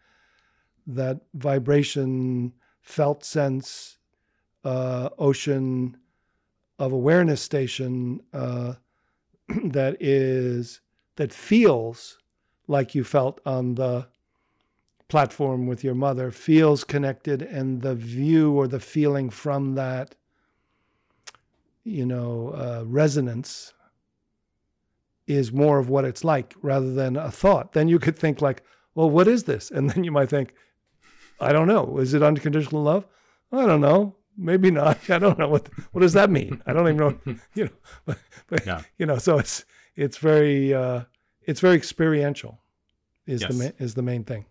Speaker 2: that vibration felt sense uh, ocean of awareness station uh, *clears throat* that is that feels like you felt on the platform with your mother feels connected and the view or the feeling from that you know uh, resonance is more of what it's like rather than a thought. Then you could think like well what is this? And then you might think i don't know. Is it unconditional love? I don't know. Maybe not. *laughs* I don't know. What what does that mean? I don't even know. *laughs* *laughs* You know but, but
Speaker 1: Yeah.
Speaker 2: you know so it's it's very uh it's very experiential is the
Speaker 1: Yes.
Speaker 2: ma- is the main thing.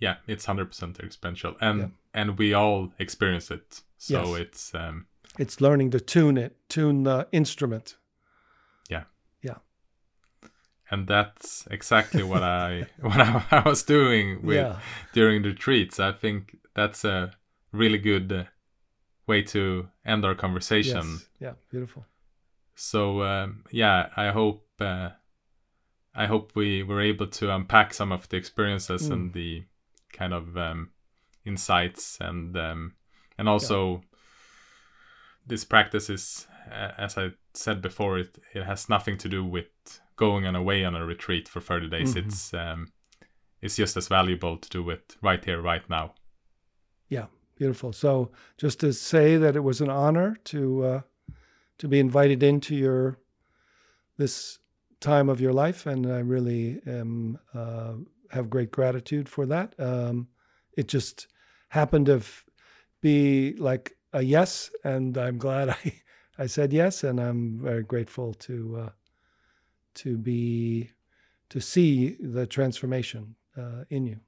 Speaker 1: Yeah it's 100% experiential. And
Speaker 2: Yeah.
Speaker 1: and we all experience it. So
Speaker 2: Yes.
Speaker 1: it's um
Speaker 2: it's learning to tune it tune the instrument
Speaker 1: and that's exactly what *laughs* i what I, *laughs* I was doing with
Speaker 2: yeah.
Speaker 1: during the retreats i think that's a really good uh, way to end our conversation.
Speaker 2: Yes. Yeah beautiful.
Speaker 1: So um, yeah i hope uh, i hope we were able to unpack some of the experiences
Speaker 2: Mm.
Speaker 1: and the kind of um, insights and um, and also this practice is as i said before it it has nothing to do with going on away on a retreat for 30 days
Speaker 2: Mhm.
Speaker 1: it's um it's just as valuable to do it right here right now.
Speaker 2: Yeah beautiful. So just to say that it was an honor to uh to be invited into your this time of your life and i really am uh have great gratitude for that. Um it just happened to f- be like a yes and i'm glad *laughs* i i said yes and i'm very grateful to uh to be to see the transformation uh, in you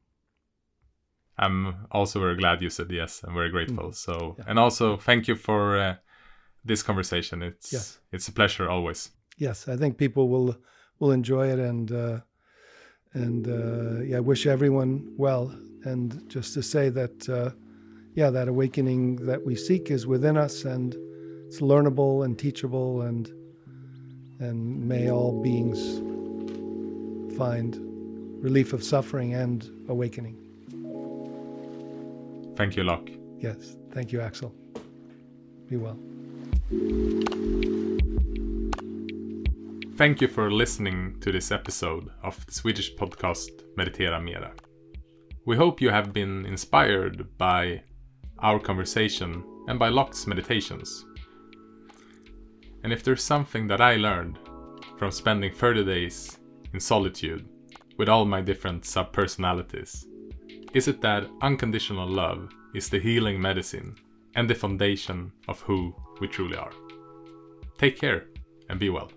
Speaker 1: i'm also very glad you said yes i'm very grateful so
Speaker 2: Mm. Yeah.
Speaker 1: and also thank you for uh, this conversation it's
Speaker 2: Yes.
Speaker 1: it's a pleasure always
Speaker 2: yes, I think people will will enjoy it, and uh, and uh, yeah, I wish everyone well. And just to say that, uh, yeah, that awakening that we seek is within us, and it's learnable and teachable, and and may all beings find relief of suffering and awakening.
Speaker 1: thank you Loch
Speaker 2: Yes, thank you, Axel. Be well.
Speaker 1: Thank you for listening to this episode of the Swedish podcast Meditera Mera. We hope you have been inspired by our conversation and by Loch's meditations. And if there's something that I learned from spending 30 days in solitude with all my different subpersonalities, is it that unconditional love is the healing medicine and the foundation of who we truly are. Take care and be well.